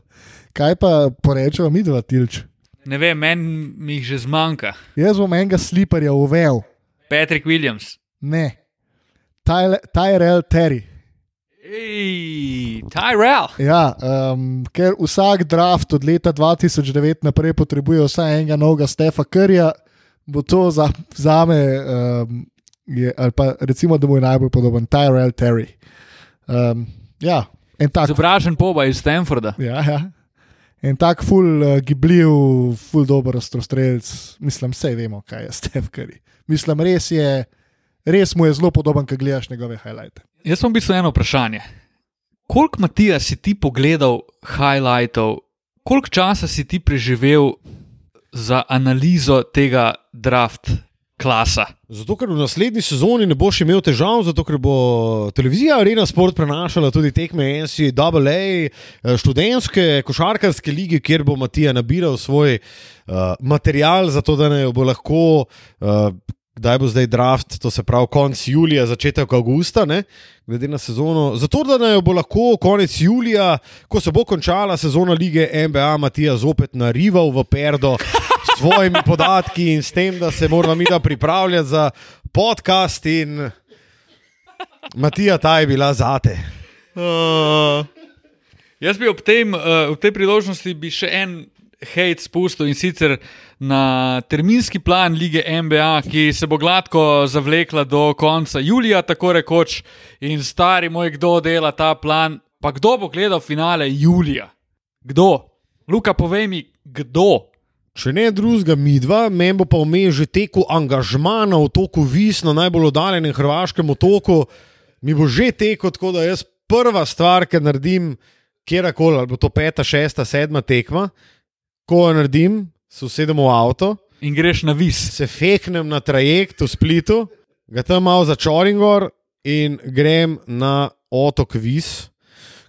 Kaj pa porečemo mi dva tilč? Ne vem, meni mi jih že zmanjka. Jaz bom enega sliperja uvel. Patrick Williams. Ne. Tyler- Tyrell Terry. Ej, Tyrell. Ja, um, ker vsak draft od leta 2009 naprej potrebuje vsaj enega novega Stefa Curryja, bo to za, za me, um, je, ali pa recimo, da mu je najbolj podoben Tyrell Terry. Um, ja, en tak, Izobražen poba iz Stanforda. ja, ja. En tak ful uh, gibljiv, ful dober ostrostrelc. Mislim, vse vemo, kaj je Stef Curry. Mislim, res je, res mu je zelo podoben, ko gledaš njegove highlighte. Jaz sem v bistvu eno vprašanje. Koliko Matija si ti pogledal highlightov, koliko časa si ti preživel za analizo tega draft klasa? Zato, ker v naslednji sezoni ne boš imel težav, zato ker bo televizija Arena Sport prenašala tudi tekme NCAA, eh, študentske košarkarske lige, kjer bo Matija nabiral svoj uh, material, zato da ne bo lahko. Uh, Kdaj bo zdaj draft, to se pravi konec julija, začetek avgusta, ne? glede na sezono. Zato, da naj bo lahko konec julija, ko se bo končala sezona lige NBA, Matija zopet narival v perdo s svojimi podatki in s tem, da se moramo mi da pripravljati za podcast. In... Matija, ta je bila zate. Uh, jaz bi ob, tem, uh, ob tej priložnosti bi še en hate spustil in sicer na terminski plan lige NBA, ki se bo gladko zavlekla do konca julija, tako rekoč, in stari moj, kdo dela ta plan, pa kdo bo gledal finale julija? Kdo? Luka, povej mi, kdo? Če ne drugega, mi dva, meni bo pa vmes že tekel angažma na otoku Vis, na najbolj oddaljenem hrvaškem otoku, mi bo že tekel, tako da jaz prva stvar, ki naredim, kjerkoli, ali bo to peta, šesta, sedma tekma, ko jo naredim, se usedem v avto, In greš na vis. se feknem na trajekt v Splitu, ga tam malo začorim gor in grem na otok Vis,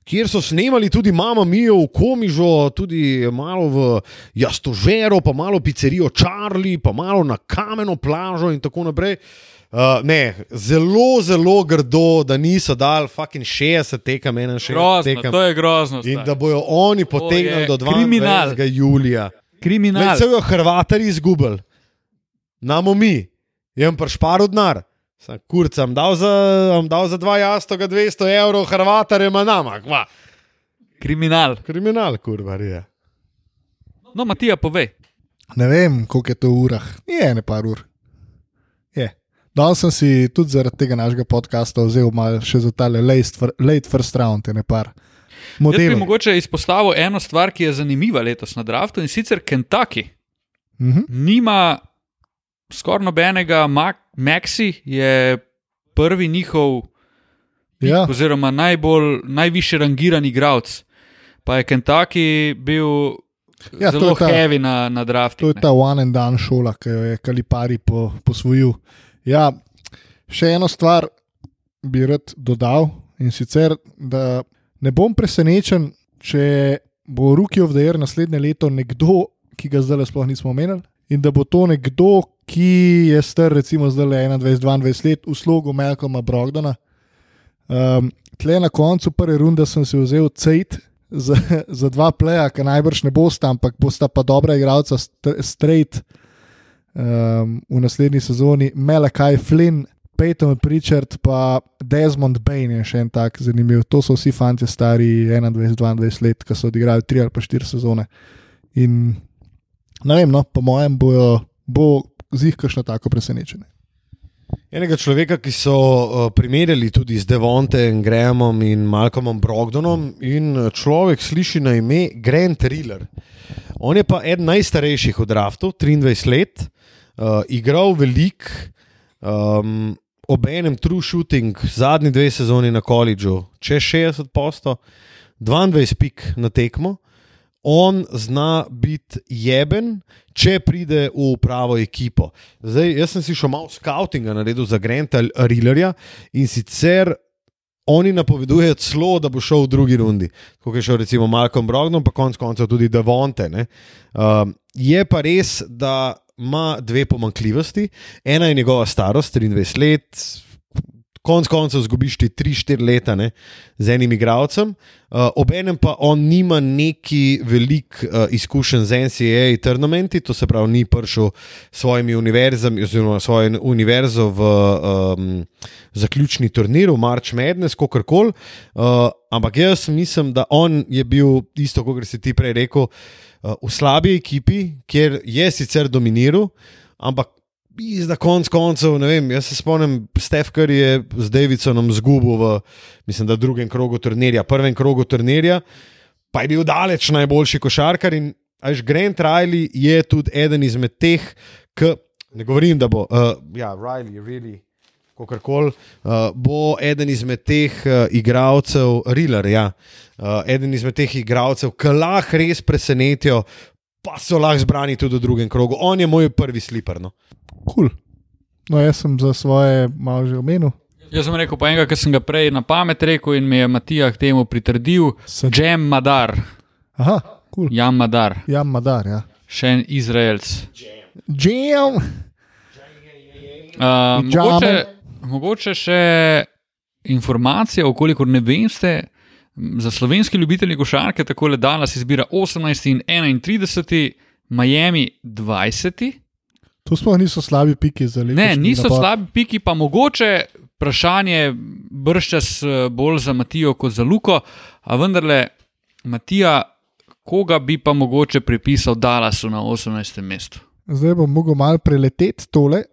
kjer so snemali tudi Mama Mijo v Komižu, tudi malo v Jastožero, pa malo pizzerijo Charlie, pa malo na kameno plažo in tako naprej. Uh, ne, zelo, zelo grdo, da niso dali fucking 60 tekem, 61 Grozno, tekem. to je grozno. In stari. da bojo oni potegnili do kriminal. 22. julija. Kriminal. Vse jo Hrvatari izgubili, namo mi, jem pa šparu denar. Sam kurc, sem dal za, am dal za dva jastoga 200 evrov, Hrvatare ima nama, kva. Kriminal. Kriminal, kurva je. No, Matija, povej. Ne vem, koliko je to v urah. Je ne par ur. Je. Danes sem si tudi zaradi tega našega podcasta vzel malo še za tale late late first round, je ne par. Jaz bi mogoče izpostavil eno stvar, ki je zanimiva letos na draftu in sicer Kentucky. Mhm. Nima skoraj nobenega, Maxi je prvi njihov, Ja, oziroma najbolj, najvišji rangiran igralec. Pa je Kentucky bil Ja, zelo je ta- heavy na, na draftu. to je ta one and done šola, ki jo je Kalipari po, posvojil. Ja, še eno stvar bi rad dodal in sicer, da ne bom presenečen, če bo Rookie of the Year naslednje leto nekdo, ki ga zdaj sploh nismo omenili, in da bo to nekdo, ki je star recimo zdaj 21-22 let v slogu Malcolma Brogdona. Um, tle na koncu prve runde sem si vzel Cejt za, za dva pleja, ki najbrž ne bosta, ampak bosta pa dobra igralca st- straight um, v naslednji sezoni, Melakaj Flynn, Peyton Pritchard, pa Desmond Bain je še en tak zanimiv. To so vsi fanti stari 21-22 let, ki so odigrali tri ali pa štiri sezone. In ne vem, no, po mojem bojo, bo z jih kakšno tako presenečenje. Enega človeka, ki so uh, primerjali tudi z Devontem, Grahamom in Malcolmom Brogdonom, in uh, človek sliši na ime Grant Riller. On je pa eden najstarejših v draftu, 23 let, uh, igral velik, um, ob enem true shooting, zadnji dve sezoni na koledžu, čez 60 posto, 22 pik na tekmo. On zna biti jeben, če pride v pravo ekipo. Zdaj, jaz sem si še malo skautinga naredil za Granta Rillerja in sicer oni napovedujejo celo, da bo šel v drugi rundi, kot je šel recimo Malcolm Brogdon, pa konec koncev tudi Devonte. Um, je pa res, da ima dve pomankljivosti. Ena je njegova starost, 23 let, konec koncev zgubiš ti 3-4 leta ne, z enim igralcem, uh, obenem pa on nima neki velik uh, izkušenj z NCAA turnamenti, to se pravi, ni prišel s svojimi univerzami, oziroma svojo univerzo v um, zaključni turnir, March Madness, kako koli. Uh, ampak jaz mislim, da on je bil isto, kot si ti prej rekel, v slabi ekipi, kjer je sicer dominiral, ampak Za konc koncev, ne vem, jaz se spomnim, Stef Kar je z Davidsonom zgubil v, mislim, da drugem krogu turnirja, prvem krogu turnirja, pa je bil daleč najboljši košarkar in až Grant Riley je tudi eden izmed teh, ki, ne govorim, da bo, uh, ja, Riley, really, kakorkoli, uh, bo eden izmed teh uh, igralcev, Riller, ja, uh, eden izmed teh igralcev, ki lahko res presenetijo, pa so lahko zbrani tudi v drugem krogu. On je moj prvi sliper. No. Kul. Cool. No, jaz sem za svoje malo že omenil. Jaz sem rekel pa enega, ki sem ga prej na pamet rekel in mi je Matija k temu pritrdil. Sem- Jem Madar, Aha, kul. Cool. Jam Madar, Ja, Madar, ja. še en Izraelc. Jam. Uh, Pidžame. mogoče, mogoče še informacija, okolikor ne veste, za slovenske ljubitelje košarke tako le Dallas izbira 18 in 31, Miami 20. To sploh niso slabi piki za leto. Ne, niso slabi piki, pa mogoče vprašanje brščas eh, bolj za Matijo kot za Luko, a vendarle, Matija, koga bi pa mogoče pripisal Dallasu na 18. mestu? Zdaj bom mogel malo preleteti tole.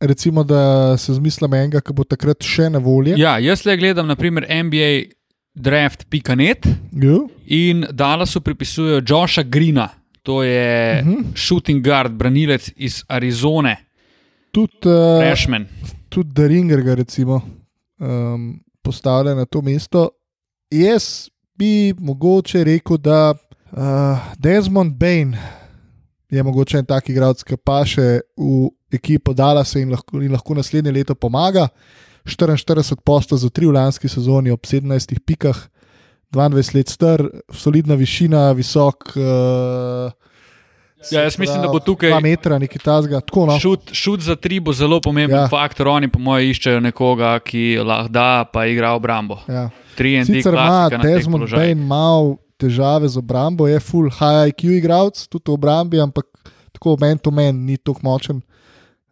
Recimo, da se zmislim enega, ki bo takrat še na voljo. Ja, jaz le gledam, naprimer, NBA draft.net Ja. in Dallasu pripisujejo Josha Greena, to je uh Mhm. -huh. shooting guard, branilec iz Arizone, Tudi uh, freshman. tud Deringer ga recimo um, postavlja na to mesto. Jaz bi mogoče rekel, da uh, Desmond Bain je mogoče en tak igralec, ki pa še v ekipo Dallasa in lahko, in lahko naslednje leto pomaga. 44 posto za tri v lanski sezoni ob 17 pikah. 22 let star, solidna višina, visok. Uh, Ja, jaz mislim, da bo tukaj- 2 metra, nekaj tazga. Tako, no. Šut, šut za tri bo zelo pomemben Ja. faktor. Oni, po mojem, iščejo nekoga, ki lahko da, pa igra obrambo. Ja. 3 Sicer ima Desmond Bain malo težave z obrambo, je full high IQ igralec, tudi v obrambi, ampak tako men to men ni tako močen.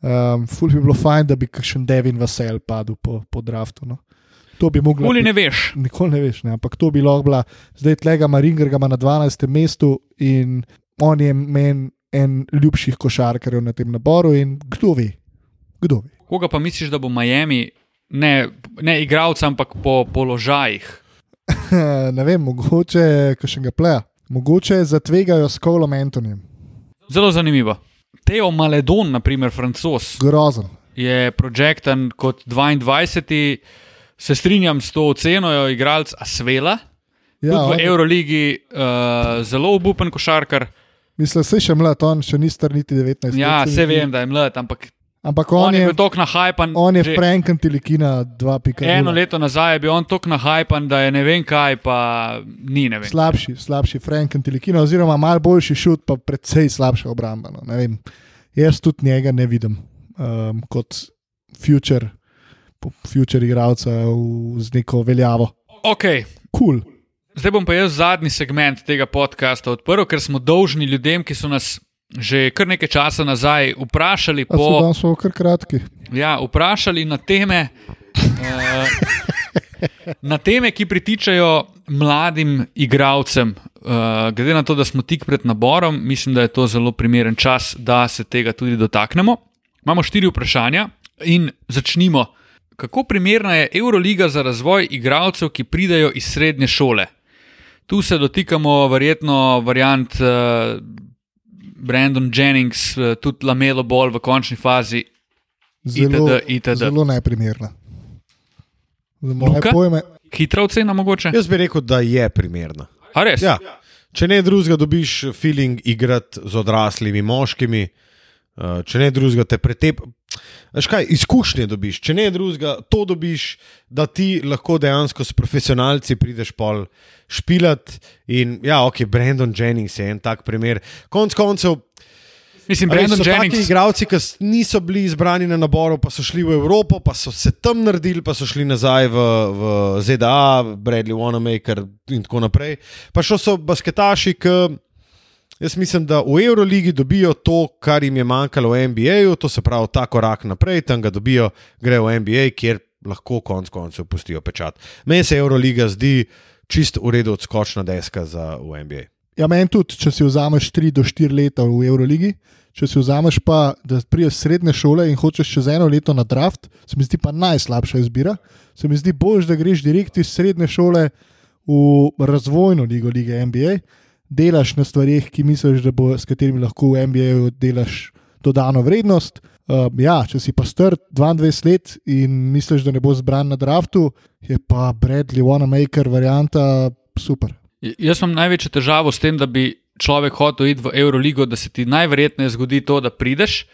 Um, ful bi bilo fajn, da bi kakšen Devin Vasel padel po, po draftu. No. To bi moglo Kuli biti- ne veš. Nikoli ne veš, ne? ampak to bi lahko bila. Zdaj tlega Maringer ga ima na 12. mestu in on je meni en ljubših košarkarjev na tem naboru. In kdo ve, kdo ve. Koga pa misliš, da bo Miami, ne, ne igralec, ampak po položajih? ne vem, mogoče kakšnega pleja. Mogoče zatvegajo s Kolom Antonijem. Zelo zanimivo. Teo Maledon, naprimer francos, Grozen. je projektan kot 22. Se strinjam s to oceno, je igralec Asvela. Ja, Tudi on, v Euroligi uh, zelo obupen košarkar. mislim, se še mlad, on še ni star niti 19. Ja, let, se se vem, da je mlad, ampak Ampak on, on, je je, bil tako nahajpan. on je že Franken Tilikina 2.0. Eno leto nazaj je bil on tako nahajpan, da je ne vem kaj, pa ni ne vem. Slabši, slabši Franken Tilikina, oziroma malo boljši šut, pa predvsej slabša obramba. No. Jaz tudi njega ne vidim um, kot future, future igralca v- z neko veljavo. Ok, Cool. zdaj bom pa jaz zadnji segment tega podcasta odprl, ker smo dolžni ljudem, ki so nas že kar nekaj časa nazaj vprašali, A po, danes smo kar kratki. ja, vprašali na teme. Uh, Na teme, ki pritičajo mladim igralcem, uh, glede na to, da smo tik pred naborom, mislim, da je to zelo primeren čas, da se tega tudi dotaknemo. Imamo štiri vprašanja in začnimo. Kako primerna je Euroliga za razvoj igralcev, ki pridajo iz srednje šole? Tu se dotikamo verjetno variant uh, Brandon Jennings, uh, tudi Lamelo Ball v končni fazi. Zelo, itd., itd. zelo neprimerna. Za moje Luka? pojme, Hitra ocena mogoče? Jaz bi rekel, da je primerna. A res? Ja. Če ne drugega, dobiš feeling igrati z odraslimi moškimi, eh, če ne drugega, te pretep. Veš kaj, izkušnje dobiš, če ne drugega, to dobiš, da ti lahko dejansko s profesionalci prideš pol špilat. In ja, ok, Brandon Jennings je en tak primer. Konec koncev, Mislim, a veš, Brandon so taki Jennings. igralci, ki s- niso bili izbrani na naboru, pa so šli v Evropo, pa so se tam naredili, pa so šli nazaj v, v ZDA, Bradley Wanamaker in tako naprej. Pa še so basketaši, ki. Jaz mislim, da v Euroligi dobijo to, kar jim je manjkalo v NBA, to se pravi ta korak naprej, tam ga dobijo, grejo v NBA, kjer lahko konec koncev pustijo pečat. Meni se Euroliga zdi čist v redu odskočna deska za NBA. Ja, meni tudi, če si vzameš 3 do 4 leta v Euroligi, če si vzameš pa, da priješ srednje šole in hočeš čez eno leto na draft, se mi zdi pa najslabša izbira. Se mi zdi bolj, da greš direkt iz srednje šole v razvojno ligo lige NBA, delaš na stvarih, ki misliš, da bo, s katerimi lahko v NBA delaš dodano vrednost. Uh, ja, če si pa star 22 let in misliš, da ne bo zbran na draftu, je pa Bradley Wanamaker varianta super. Jaz imam največjo težavo s tem, da bi človek hotel iti v Euroligo, da se ti najverjetneje zgodi to, da prideš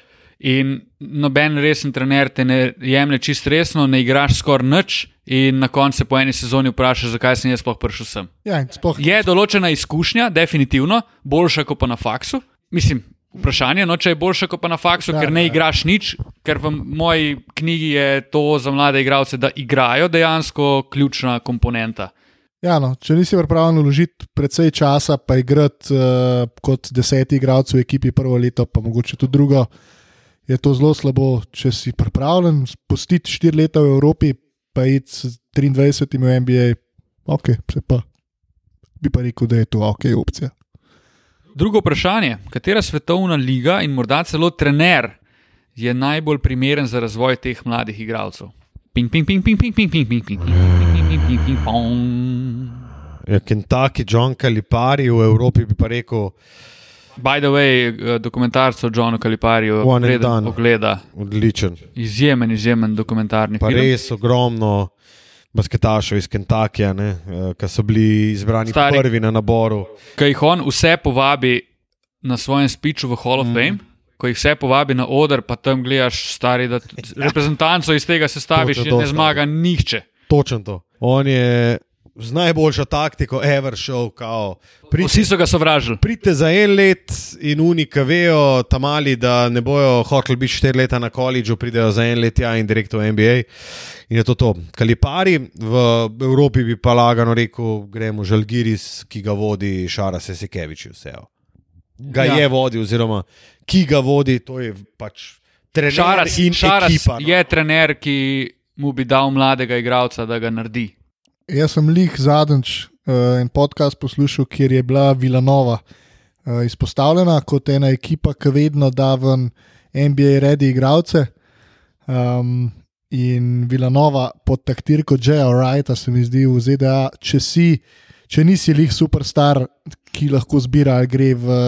in noben resen trener te ne jemlje čist resno, ne igraš skoraj nič in na koncu po eni sezoni vprašaš, zakaj sem jaz sploh prišel sem. Ja, sploh Je določena izkušnja, definitivno, boljša kot pa na faksu. Mislim, vprašanje, no, če je boljša kot pa na faksu, Ja, ker ne ja. igraš nič, ker v moji knjigi je to za mlade igralce, da igrajo dejansko ključna komponenta. Ja, no, če nisi pripravljen vložiti precej časa, pa igrati uh, kot deseti igralec v ekipi prvo leto, pa mogoče tudi drugo, je to zelo slabo. Če si pripravljen spustiti štiri leta v Evropi, pa iti s 23 v NBA, ok, se pa. Bi pa rekel, da je to ok opcija. Drugo vprašanje, katera svetovna liga in morda celo trener je najbolj primeren za razvoj teh mladih igralcev? Ping, ping, ping, ping, ping, ping, ping, ping, ping, ping, ping, ping, ping, ping, pong. Ja, Kentucky, John Calipari v Evropi bi pa rekel, By the way, eh, dokumentarc o Johnu Kaliparju, vreden done. pogleda. odličen. Izjemen, izjemen dokumentarni Pa film. res ogromno basketašev iz Kentuckyja, ki so bili izbrani Stari. Prvi na naboru. Ko jih on vse povabi na svojem spiču v Hall of Mhm. Fame, ko jih vse povabi na oder, pa tam gledaš, stari, da reprezentanco iz tega sestaviš, in ne zmaga nihče. Točno to. On je z najboljšo taktiko, ever show, kao. Pridite, Vsi so ga sovražili. pridite za en let in unika vejo, tam mali, da ne bojo hoteli biti štiri leta na koledžu, pridejo za en let ja in direkt v NBA. In je to to. Kalipari, v Evropi bi pa lagano rekel, gremo Žalgiris, ki ga vodi Šara Sesekevič. Vse. Ga Ja. ja. je vodil, oziroma ki ga vodi, to je pač trener Šaras, in Šaras ekipa. no. je trener, ki mu bi dal mladega igralca, da ga naredi. Jaz sem lih zadnjič uh, en podcast poslušal, kjer je bila Vilanova uh, izpostavljena kot ena ekipa, ki vedno da ven NBA redi igralce. Um, in Vilanova pod taktirko J.A. Wrighta se mi zdi v ZDA, če, si, če nisi lih superstar, ki lahko zbira, ali gre v.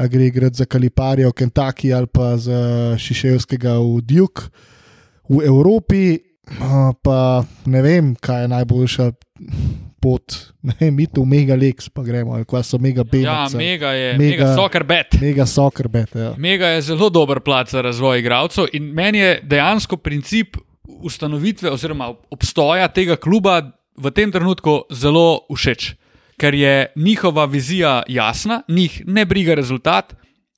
A gre igrati za Kaliparijo, Kentucky ali pa za Šiševskega v Duke. V Evropi pa ne vem, kaj je najboljša pot. Ne vem, mi tu mega Lex, pa gremo, ali kaj so mega B. Ja, mega je, Mega- mega, mega soccer bet. mega soccer bet. Ja. Mega je zelo dober plat za razvoj igralcev in meni je dejansko princip ustanovitve oziroma obstoja tega kluba v tem trenutku zelo všeč, ker je njihova vizija jasna, njih ne briga rezultat.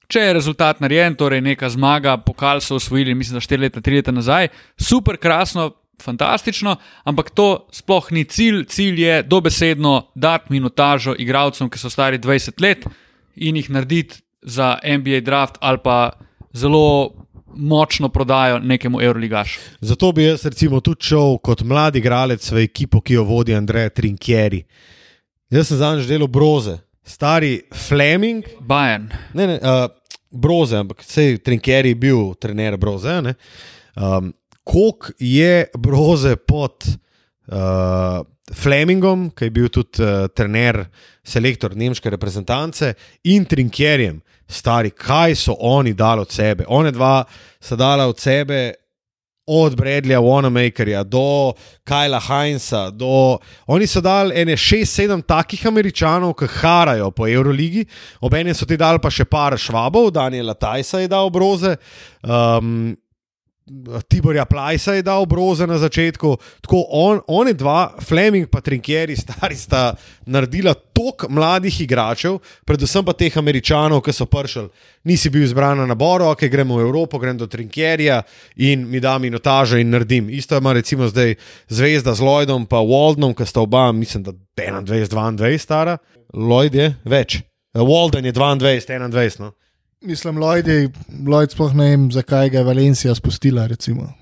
Če je rezultat narejen, torej neka zmaga, pokal so osvojili, mislim, da 4 leta, 3 leta nazaj, super, krasno, fantastično, ampak to sploh ni cilj. Cilj je dobesedno dati minutažo igralcem, ki so stari 20 let in jih narediti za NBA draft ali pa zelo močno prodajo nekemu Euroligašu. Zato bi jaz recimo tudi šel kot mlad igralec v ekipo, ki jo vodi Andrej Trinkieri. Jaz sem zadnjič delal broze, stari Fleming, Bajen. ne, ne, uh, broze, ampak sej Trinkieri je bil trener broze. ne. Um, Kok je broze pod uh, Flemingom, ki je bil tudi uh, trener, selektor nemške reprezentance, in Trinkierjem, stari, kaj so oni dali od sebe. One dva sta dala od sebe od Bradleya, Wanamakerja do Kajla Heinza. Do... Oni so dali ene šest, sedem takih američanov, ki harajo po Euroligi, obenem so ti dali pa še par švabov, Daniela Tajsa je dal broze. Um, Tiborja Plajsa je dal broze na začetku. Tako on, oni dva, Fleming in Trinkieri, stari sta naredila toliko mladih igračev, predvsem pa teh američanov, ki so pršili. Nisi bil izbran na naboru, ok, gremo v Evropo, grem do Trinkierja in mi da minutažo in naredim. Isto ima recimo zdaj zvezda z Lloydom in Waldonom, ki sta oba, mislim, da 21-22 stara. Lloyd je več. Walden je 22, 21. No. Mislim, Lloyd, je, Lloyd sploh ne vem, zakaj ga je Valencija spustila. Recimo.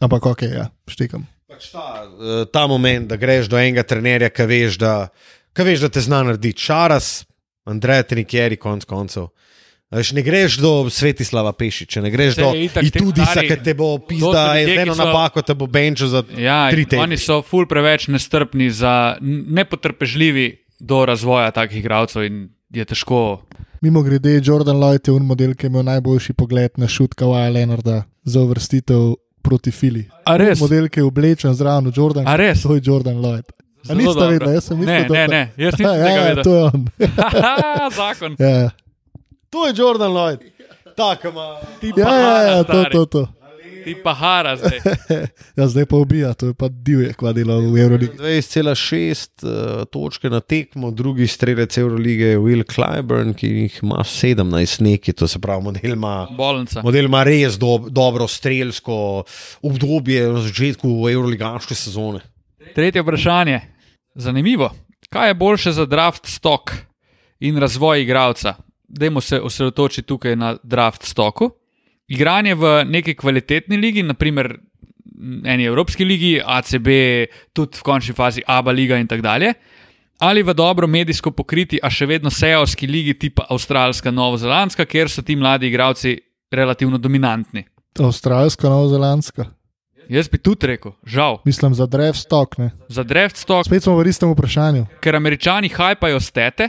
Ampak ok, ja, štekam. Pač ta, eh, ta moment, da greš do enega trenerja, ki veš, da, ki veš, da te zna narediti. Šaras, Andrej, Trinkjeri, konc koncev. Veš, ne greš do Svetislava Pešiča, ne greš Sej, do Itudisa, ki te bo z eno so- napako te bo benčil za Ja, tri tedne. oni so ful preveč nestrpni, za, nepotrpežljivi do razvoja takih igralcev in je težko. Mimo grede, Jordan Lloyd je un model, ki je imel najboljši pogled na šut Kawaja Leonarda za uvrstitev proti Fili. A res? Model, ki je oblečen zraven Jordan. A res? To je Jordan Lloyd. A Zelo niste dobro. vedeli, jaz sem mislil, Ne, da ne, ne, jaz nisem ja, tega ja, vedel. to je on. Zakon. ja, To je Jordan Lloyd. Tako ima. Ja, ja, ja, to, to, to. Ti pa hara zdaj. Ja, zdaj pa ubija, to je pa divje, kva dela v Euroligi. 20,6 uh, točke na tekmo, drugi strelec Eurolige je Will Clyburn, ki jih ima 17 neki, to se pravi, model ima. Bolnica. Model ima res do, dobro strelsko obdobje na začetku Euroligaške sezone. Tretje vprašanje. Zanimivo. Kaj je boljše za draft stok in razvoj igralca? Dajmo se osredotočiti tukaj na draft stoku. Igranje v neki kvalitetni ligi, naprimer eni Evropski ligi, ACB, tudi v končni fazi ABA liga in tako dalje. Ali v dobro medijsko pokriti, a še vedno sejovski ligi, tipa Avstralska, Novozelandska, kjer so ti mladi igralci relativno dominantni. Avstralska, novozelandska. Jaz bi tudi rekel, žal, Mislim za drev stok. Za draft stok Spet smo v istem vprašanju. ker američani hajpajo stete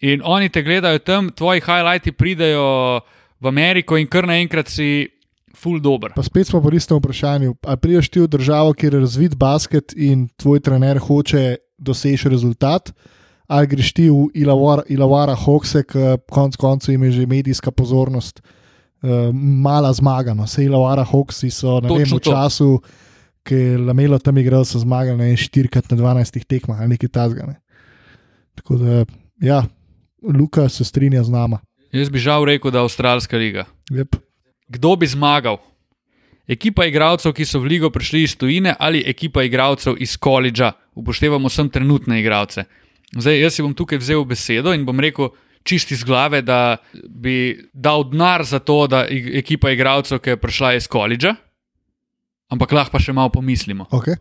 in oni te gledajo tam, tvoji highlighti pridejo v Ameriko in kar naenkrat si full dober. Pa spet smo pri istem vprašanju. Ali priješ ti v državo, kjer je razvit basket in tvoj trener hoče doseči rezultat, ali greš ti v Ilavara, Ilavara Hokse, ki konec koncev ima že medijska pozornost, uh, mala zmaga. No. Sej Ilavara Hoksi so ne vem, Točno v to. času, ki je lamelo tam igral, so zmagali na 4 na 12 tekmah ali nekaj tasga. Ne. Tako da, ja, Luka se strinja z nama. Jaz bi žal rekel, da je Avstralska liga. Yep. Kdo bi zmagal? Ekipa igralcev, ki so v ligo prišli iz tujine, ali ekipa igralcev iz koledža, upoštevamo sem trenutne igralce. Zdaj, jaz si bom tukaj vzel besedo in bom rekel čisti iz glave, da bi dal denar za to, da ig- ekipa igralcev, ki je prišla iz koledža, ampak lahko pa še malo pomislimo. Okay.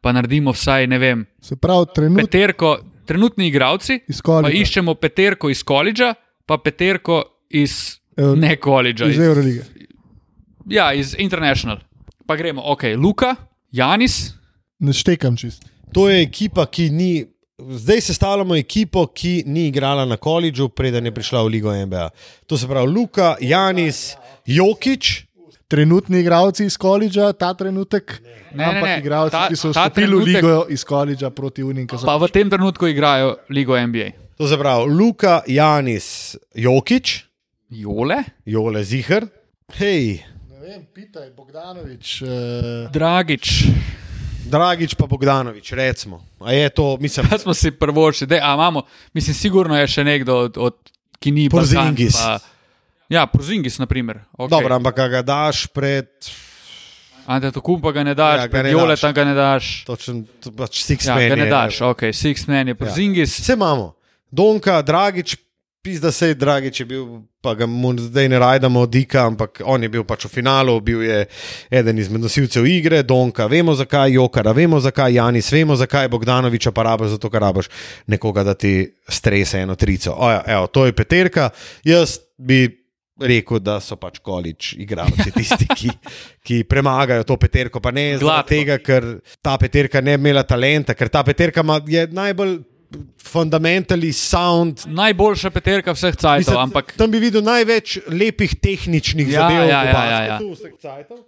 Pa naredimo vsaj, ne vem, Se pravi, trenutno peterko, trenutni igralci, pa iščemo peterko iz koledža, pa peterko iz Ev- ne koledža. Iz Eurolige. Ja, iz International. Pa gremo, ok, Luka, Janis, Ne štekam čist. To je ekipa, ki ni. Zdaj sestavljamo ekipo, ki ni igrala na koledžu, preden je prišla v Ligo NBA. To se pravi Luka, Janis, Jokič, Trenutni igralci iz koledža, ta trenutek, Ne, ne, ampak ne, igralci, ta- ki so vstopili v trenutek- ligo iz koledža proti Unim, pa v tem trenutku igrajo Ligo NBA. To se pravi Luka, Janis, Jokič, Jole, Jole Zihar. Hej, Ne vem, pitaj, Bogdanovič. Uh, Dragič, Dragič pa Bogdanovič, recimo. A je to, mislim, kaj smo si prvošli, da imamo, mislim, sigurno je še nekdo, od, od, ki ni Porzingis. Balkan, Pa, ja, Porzingis, na primer. Okay. dobro, ampak ga daš pred Ante to kumpa ga ne daš, Ja, ja, ga ne Jole tam ga ne daš. točen, to pač six Ja, men. ga ne je. daš, ok, Six Man je Porzingis. Vse imamo. Donka, Dragič, pizda se je Dragič je bil, pa ga zdaj ne rajdamo dika, ampak on je bil pač v finalu, bil je eden izmed nosilcev igre, Donka, vemo zakaj, Jokara, vemo zakaj, Janis, vemo zakaj, Bogdanoviča pa rabiš, zato ker rabiš nekoga, da ti strese eno trico. O, ja, evo, to je peterka, jaz bi rekel, da so pač količ igralci tisti, ki, ki premagajo to peterko, pa ne zaradi tega, ker ta peterka ne bi imela talenta, ker ta peterka je najbolj fundamentally sound. Najboljša peterka vseh cajtov, Mislim, ampak Tam bi videl največ lepih tehničnih Ja, zadev, ja, ja, ja, ja. vseh cajtov.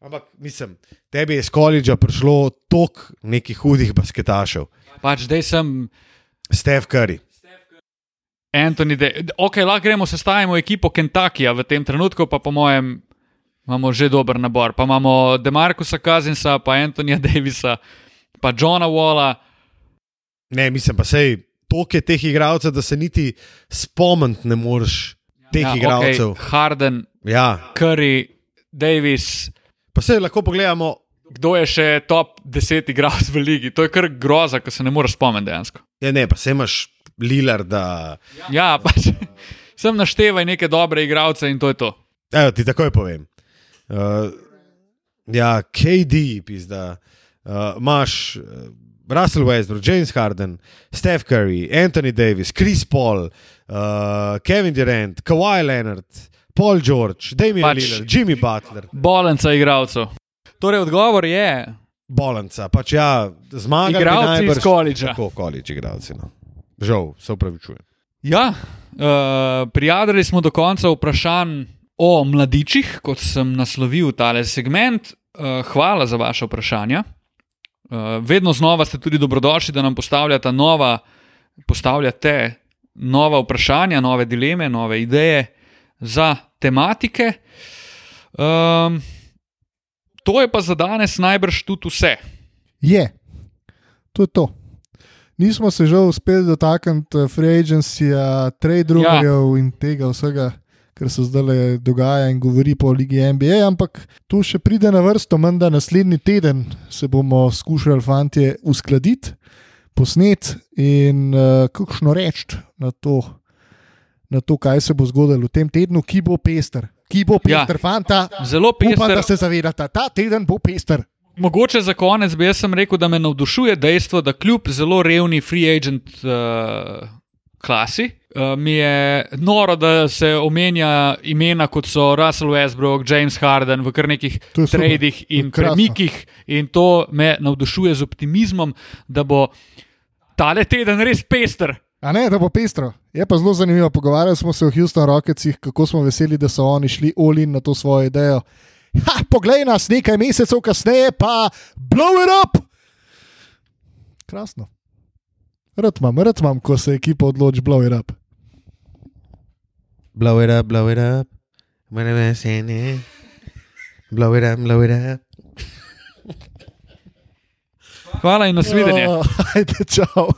Ampak mislim, tebi je iz koledža prišlo toliko nekih hudih basketašev. pač zdaj sem Steph Curry. Anthony Davis. Ok, lahko gremo sestavimo ekipo Kentuckyja v tem trenutku, pa po mojem imamo že dober nabor. Pa imamo Demarkusa Kazinsa, pa Antonija Davisa, pa Johna Walla. Ne, mislim pa sej, toliko je teh igralcev, da se niti spomniti ne moreš teh ja, ja, igralcev. Okay, Harden, Ja, Curry, Davis. pa se lahko pogledamo. Kdo je še top 10 igralcev v ligi? To je kar groza, ko se ne moreš spomniti dejansko. Ja, ne, pa se imaš Lillarda. Ja, pač sem naštevaj neke dobre igralce in to je to. Evo, ti takoj povem. Uh, ja, KD, pizda. Uh, Imáš uh, Russell Westbrook, James Harden, Steph Curry, Anthony Davis, Chris Paul, uh, Kevin Durant, Kawhi Leonard, Paul George, Damian Pač- Lillard, Jimmy Butler, Bolenca igralcev. Torej, odgovor je Bolanca. Pač ja, zmagali bi igralci najbrž iz koledža. Tako, koledž igralci. No. Žal, se upravičujem. Ja, uh, prijadili smo do konca vprašanj o mladičih, kot sem naslovil tale segment. Uh, hvala za vaše vprašanja. Uh, vedno znova ste tudi dobrodošli, da nam postavljate nova, postavljate nova vprašanja, nove dileme, nove ideje za tematike. Um, to je pa za danes najbrž tudi vse. Je, to je to. Nismo se žal uspeli dotakniti eh, free agencyja, trade rumorjev ja. in tega vsega, kar se zdaj dogaja in govori po Ligi NBA, ampak to še pride na vrsto, menda naslednji teden se bomo skušali, fanti, uskladiti, posneti in uh, kakšno reči na to, na to, kaj se bo zgodilo v tem tednu, ki bo pester. Ki bo Ja. pester, ja. fanta. Zelo Upam, pester. da se zavedate, ta teden bo pester. Mogoče za konec bi jaz rekel, da me navdušuje dejstvo, da kljub zelo revni free agent uh, klasi, uh, mi je noro, da se omenja imena kot so Russell Westbrook, James Harden v kar nekih tradih in krasno. premikih, in to me navdušuje z optimizmom, da bo tale teden res pester. A ne, da bo pestro. Je pa zelo zanimivo. Pogovarjali smo se o Houston Rocketsih, kako smo veseli, da so oni šli olin na to svojo idejo. Ha, poglej nas nekaj mesecev kasneje, pa blow it up! Krasno. Rad imam, rad imam, ko se ekipa odloči blow it up. Blow it up, blow it up. When I'm saying it. Blow it up, blow it up. Hvala in nasvidenje. Oh, ajde, čau.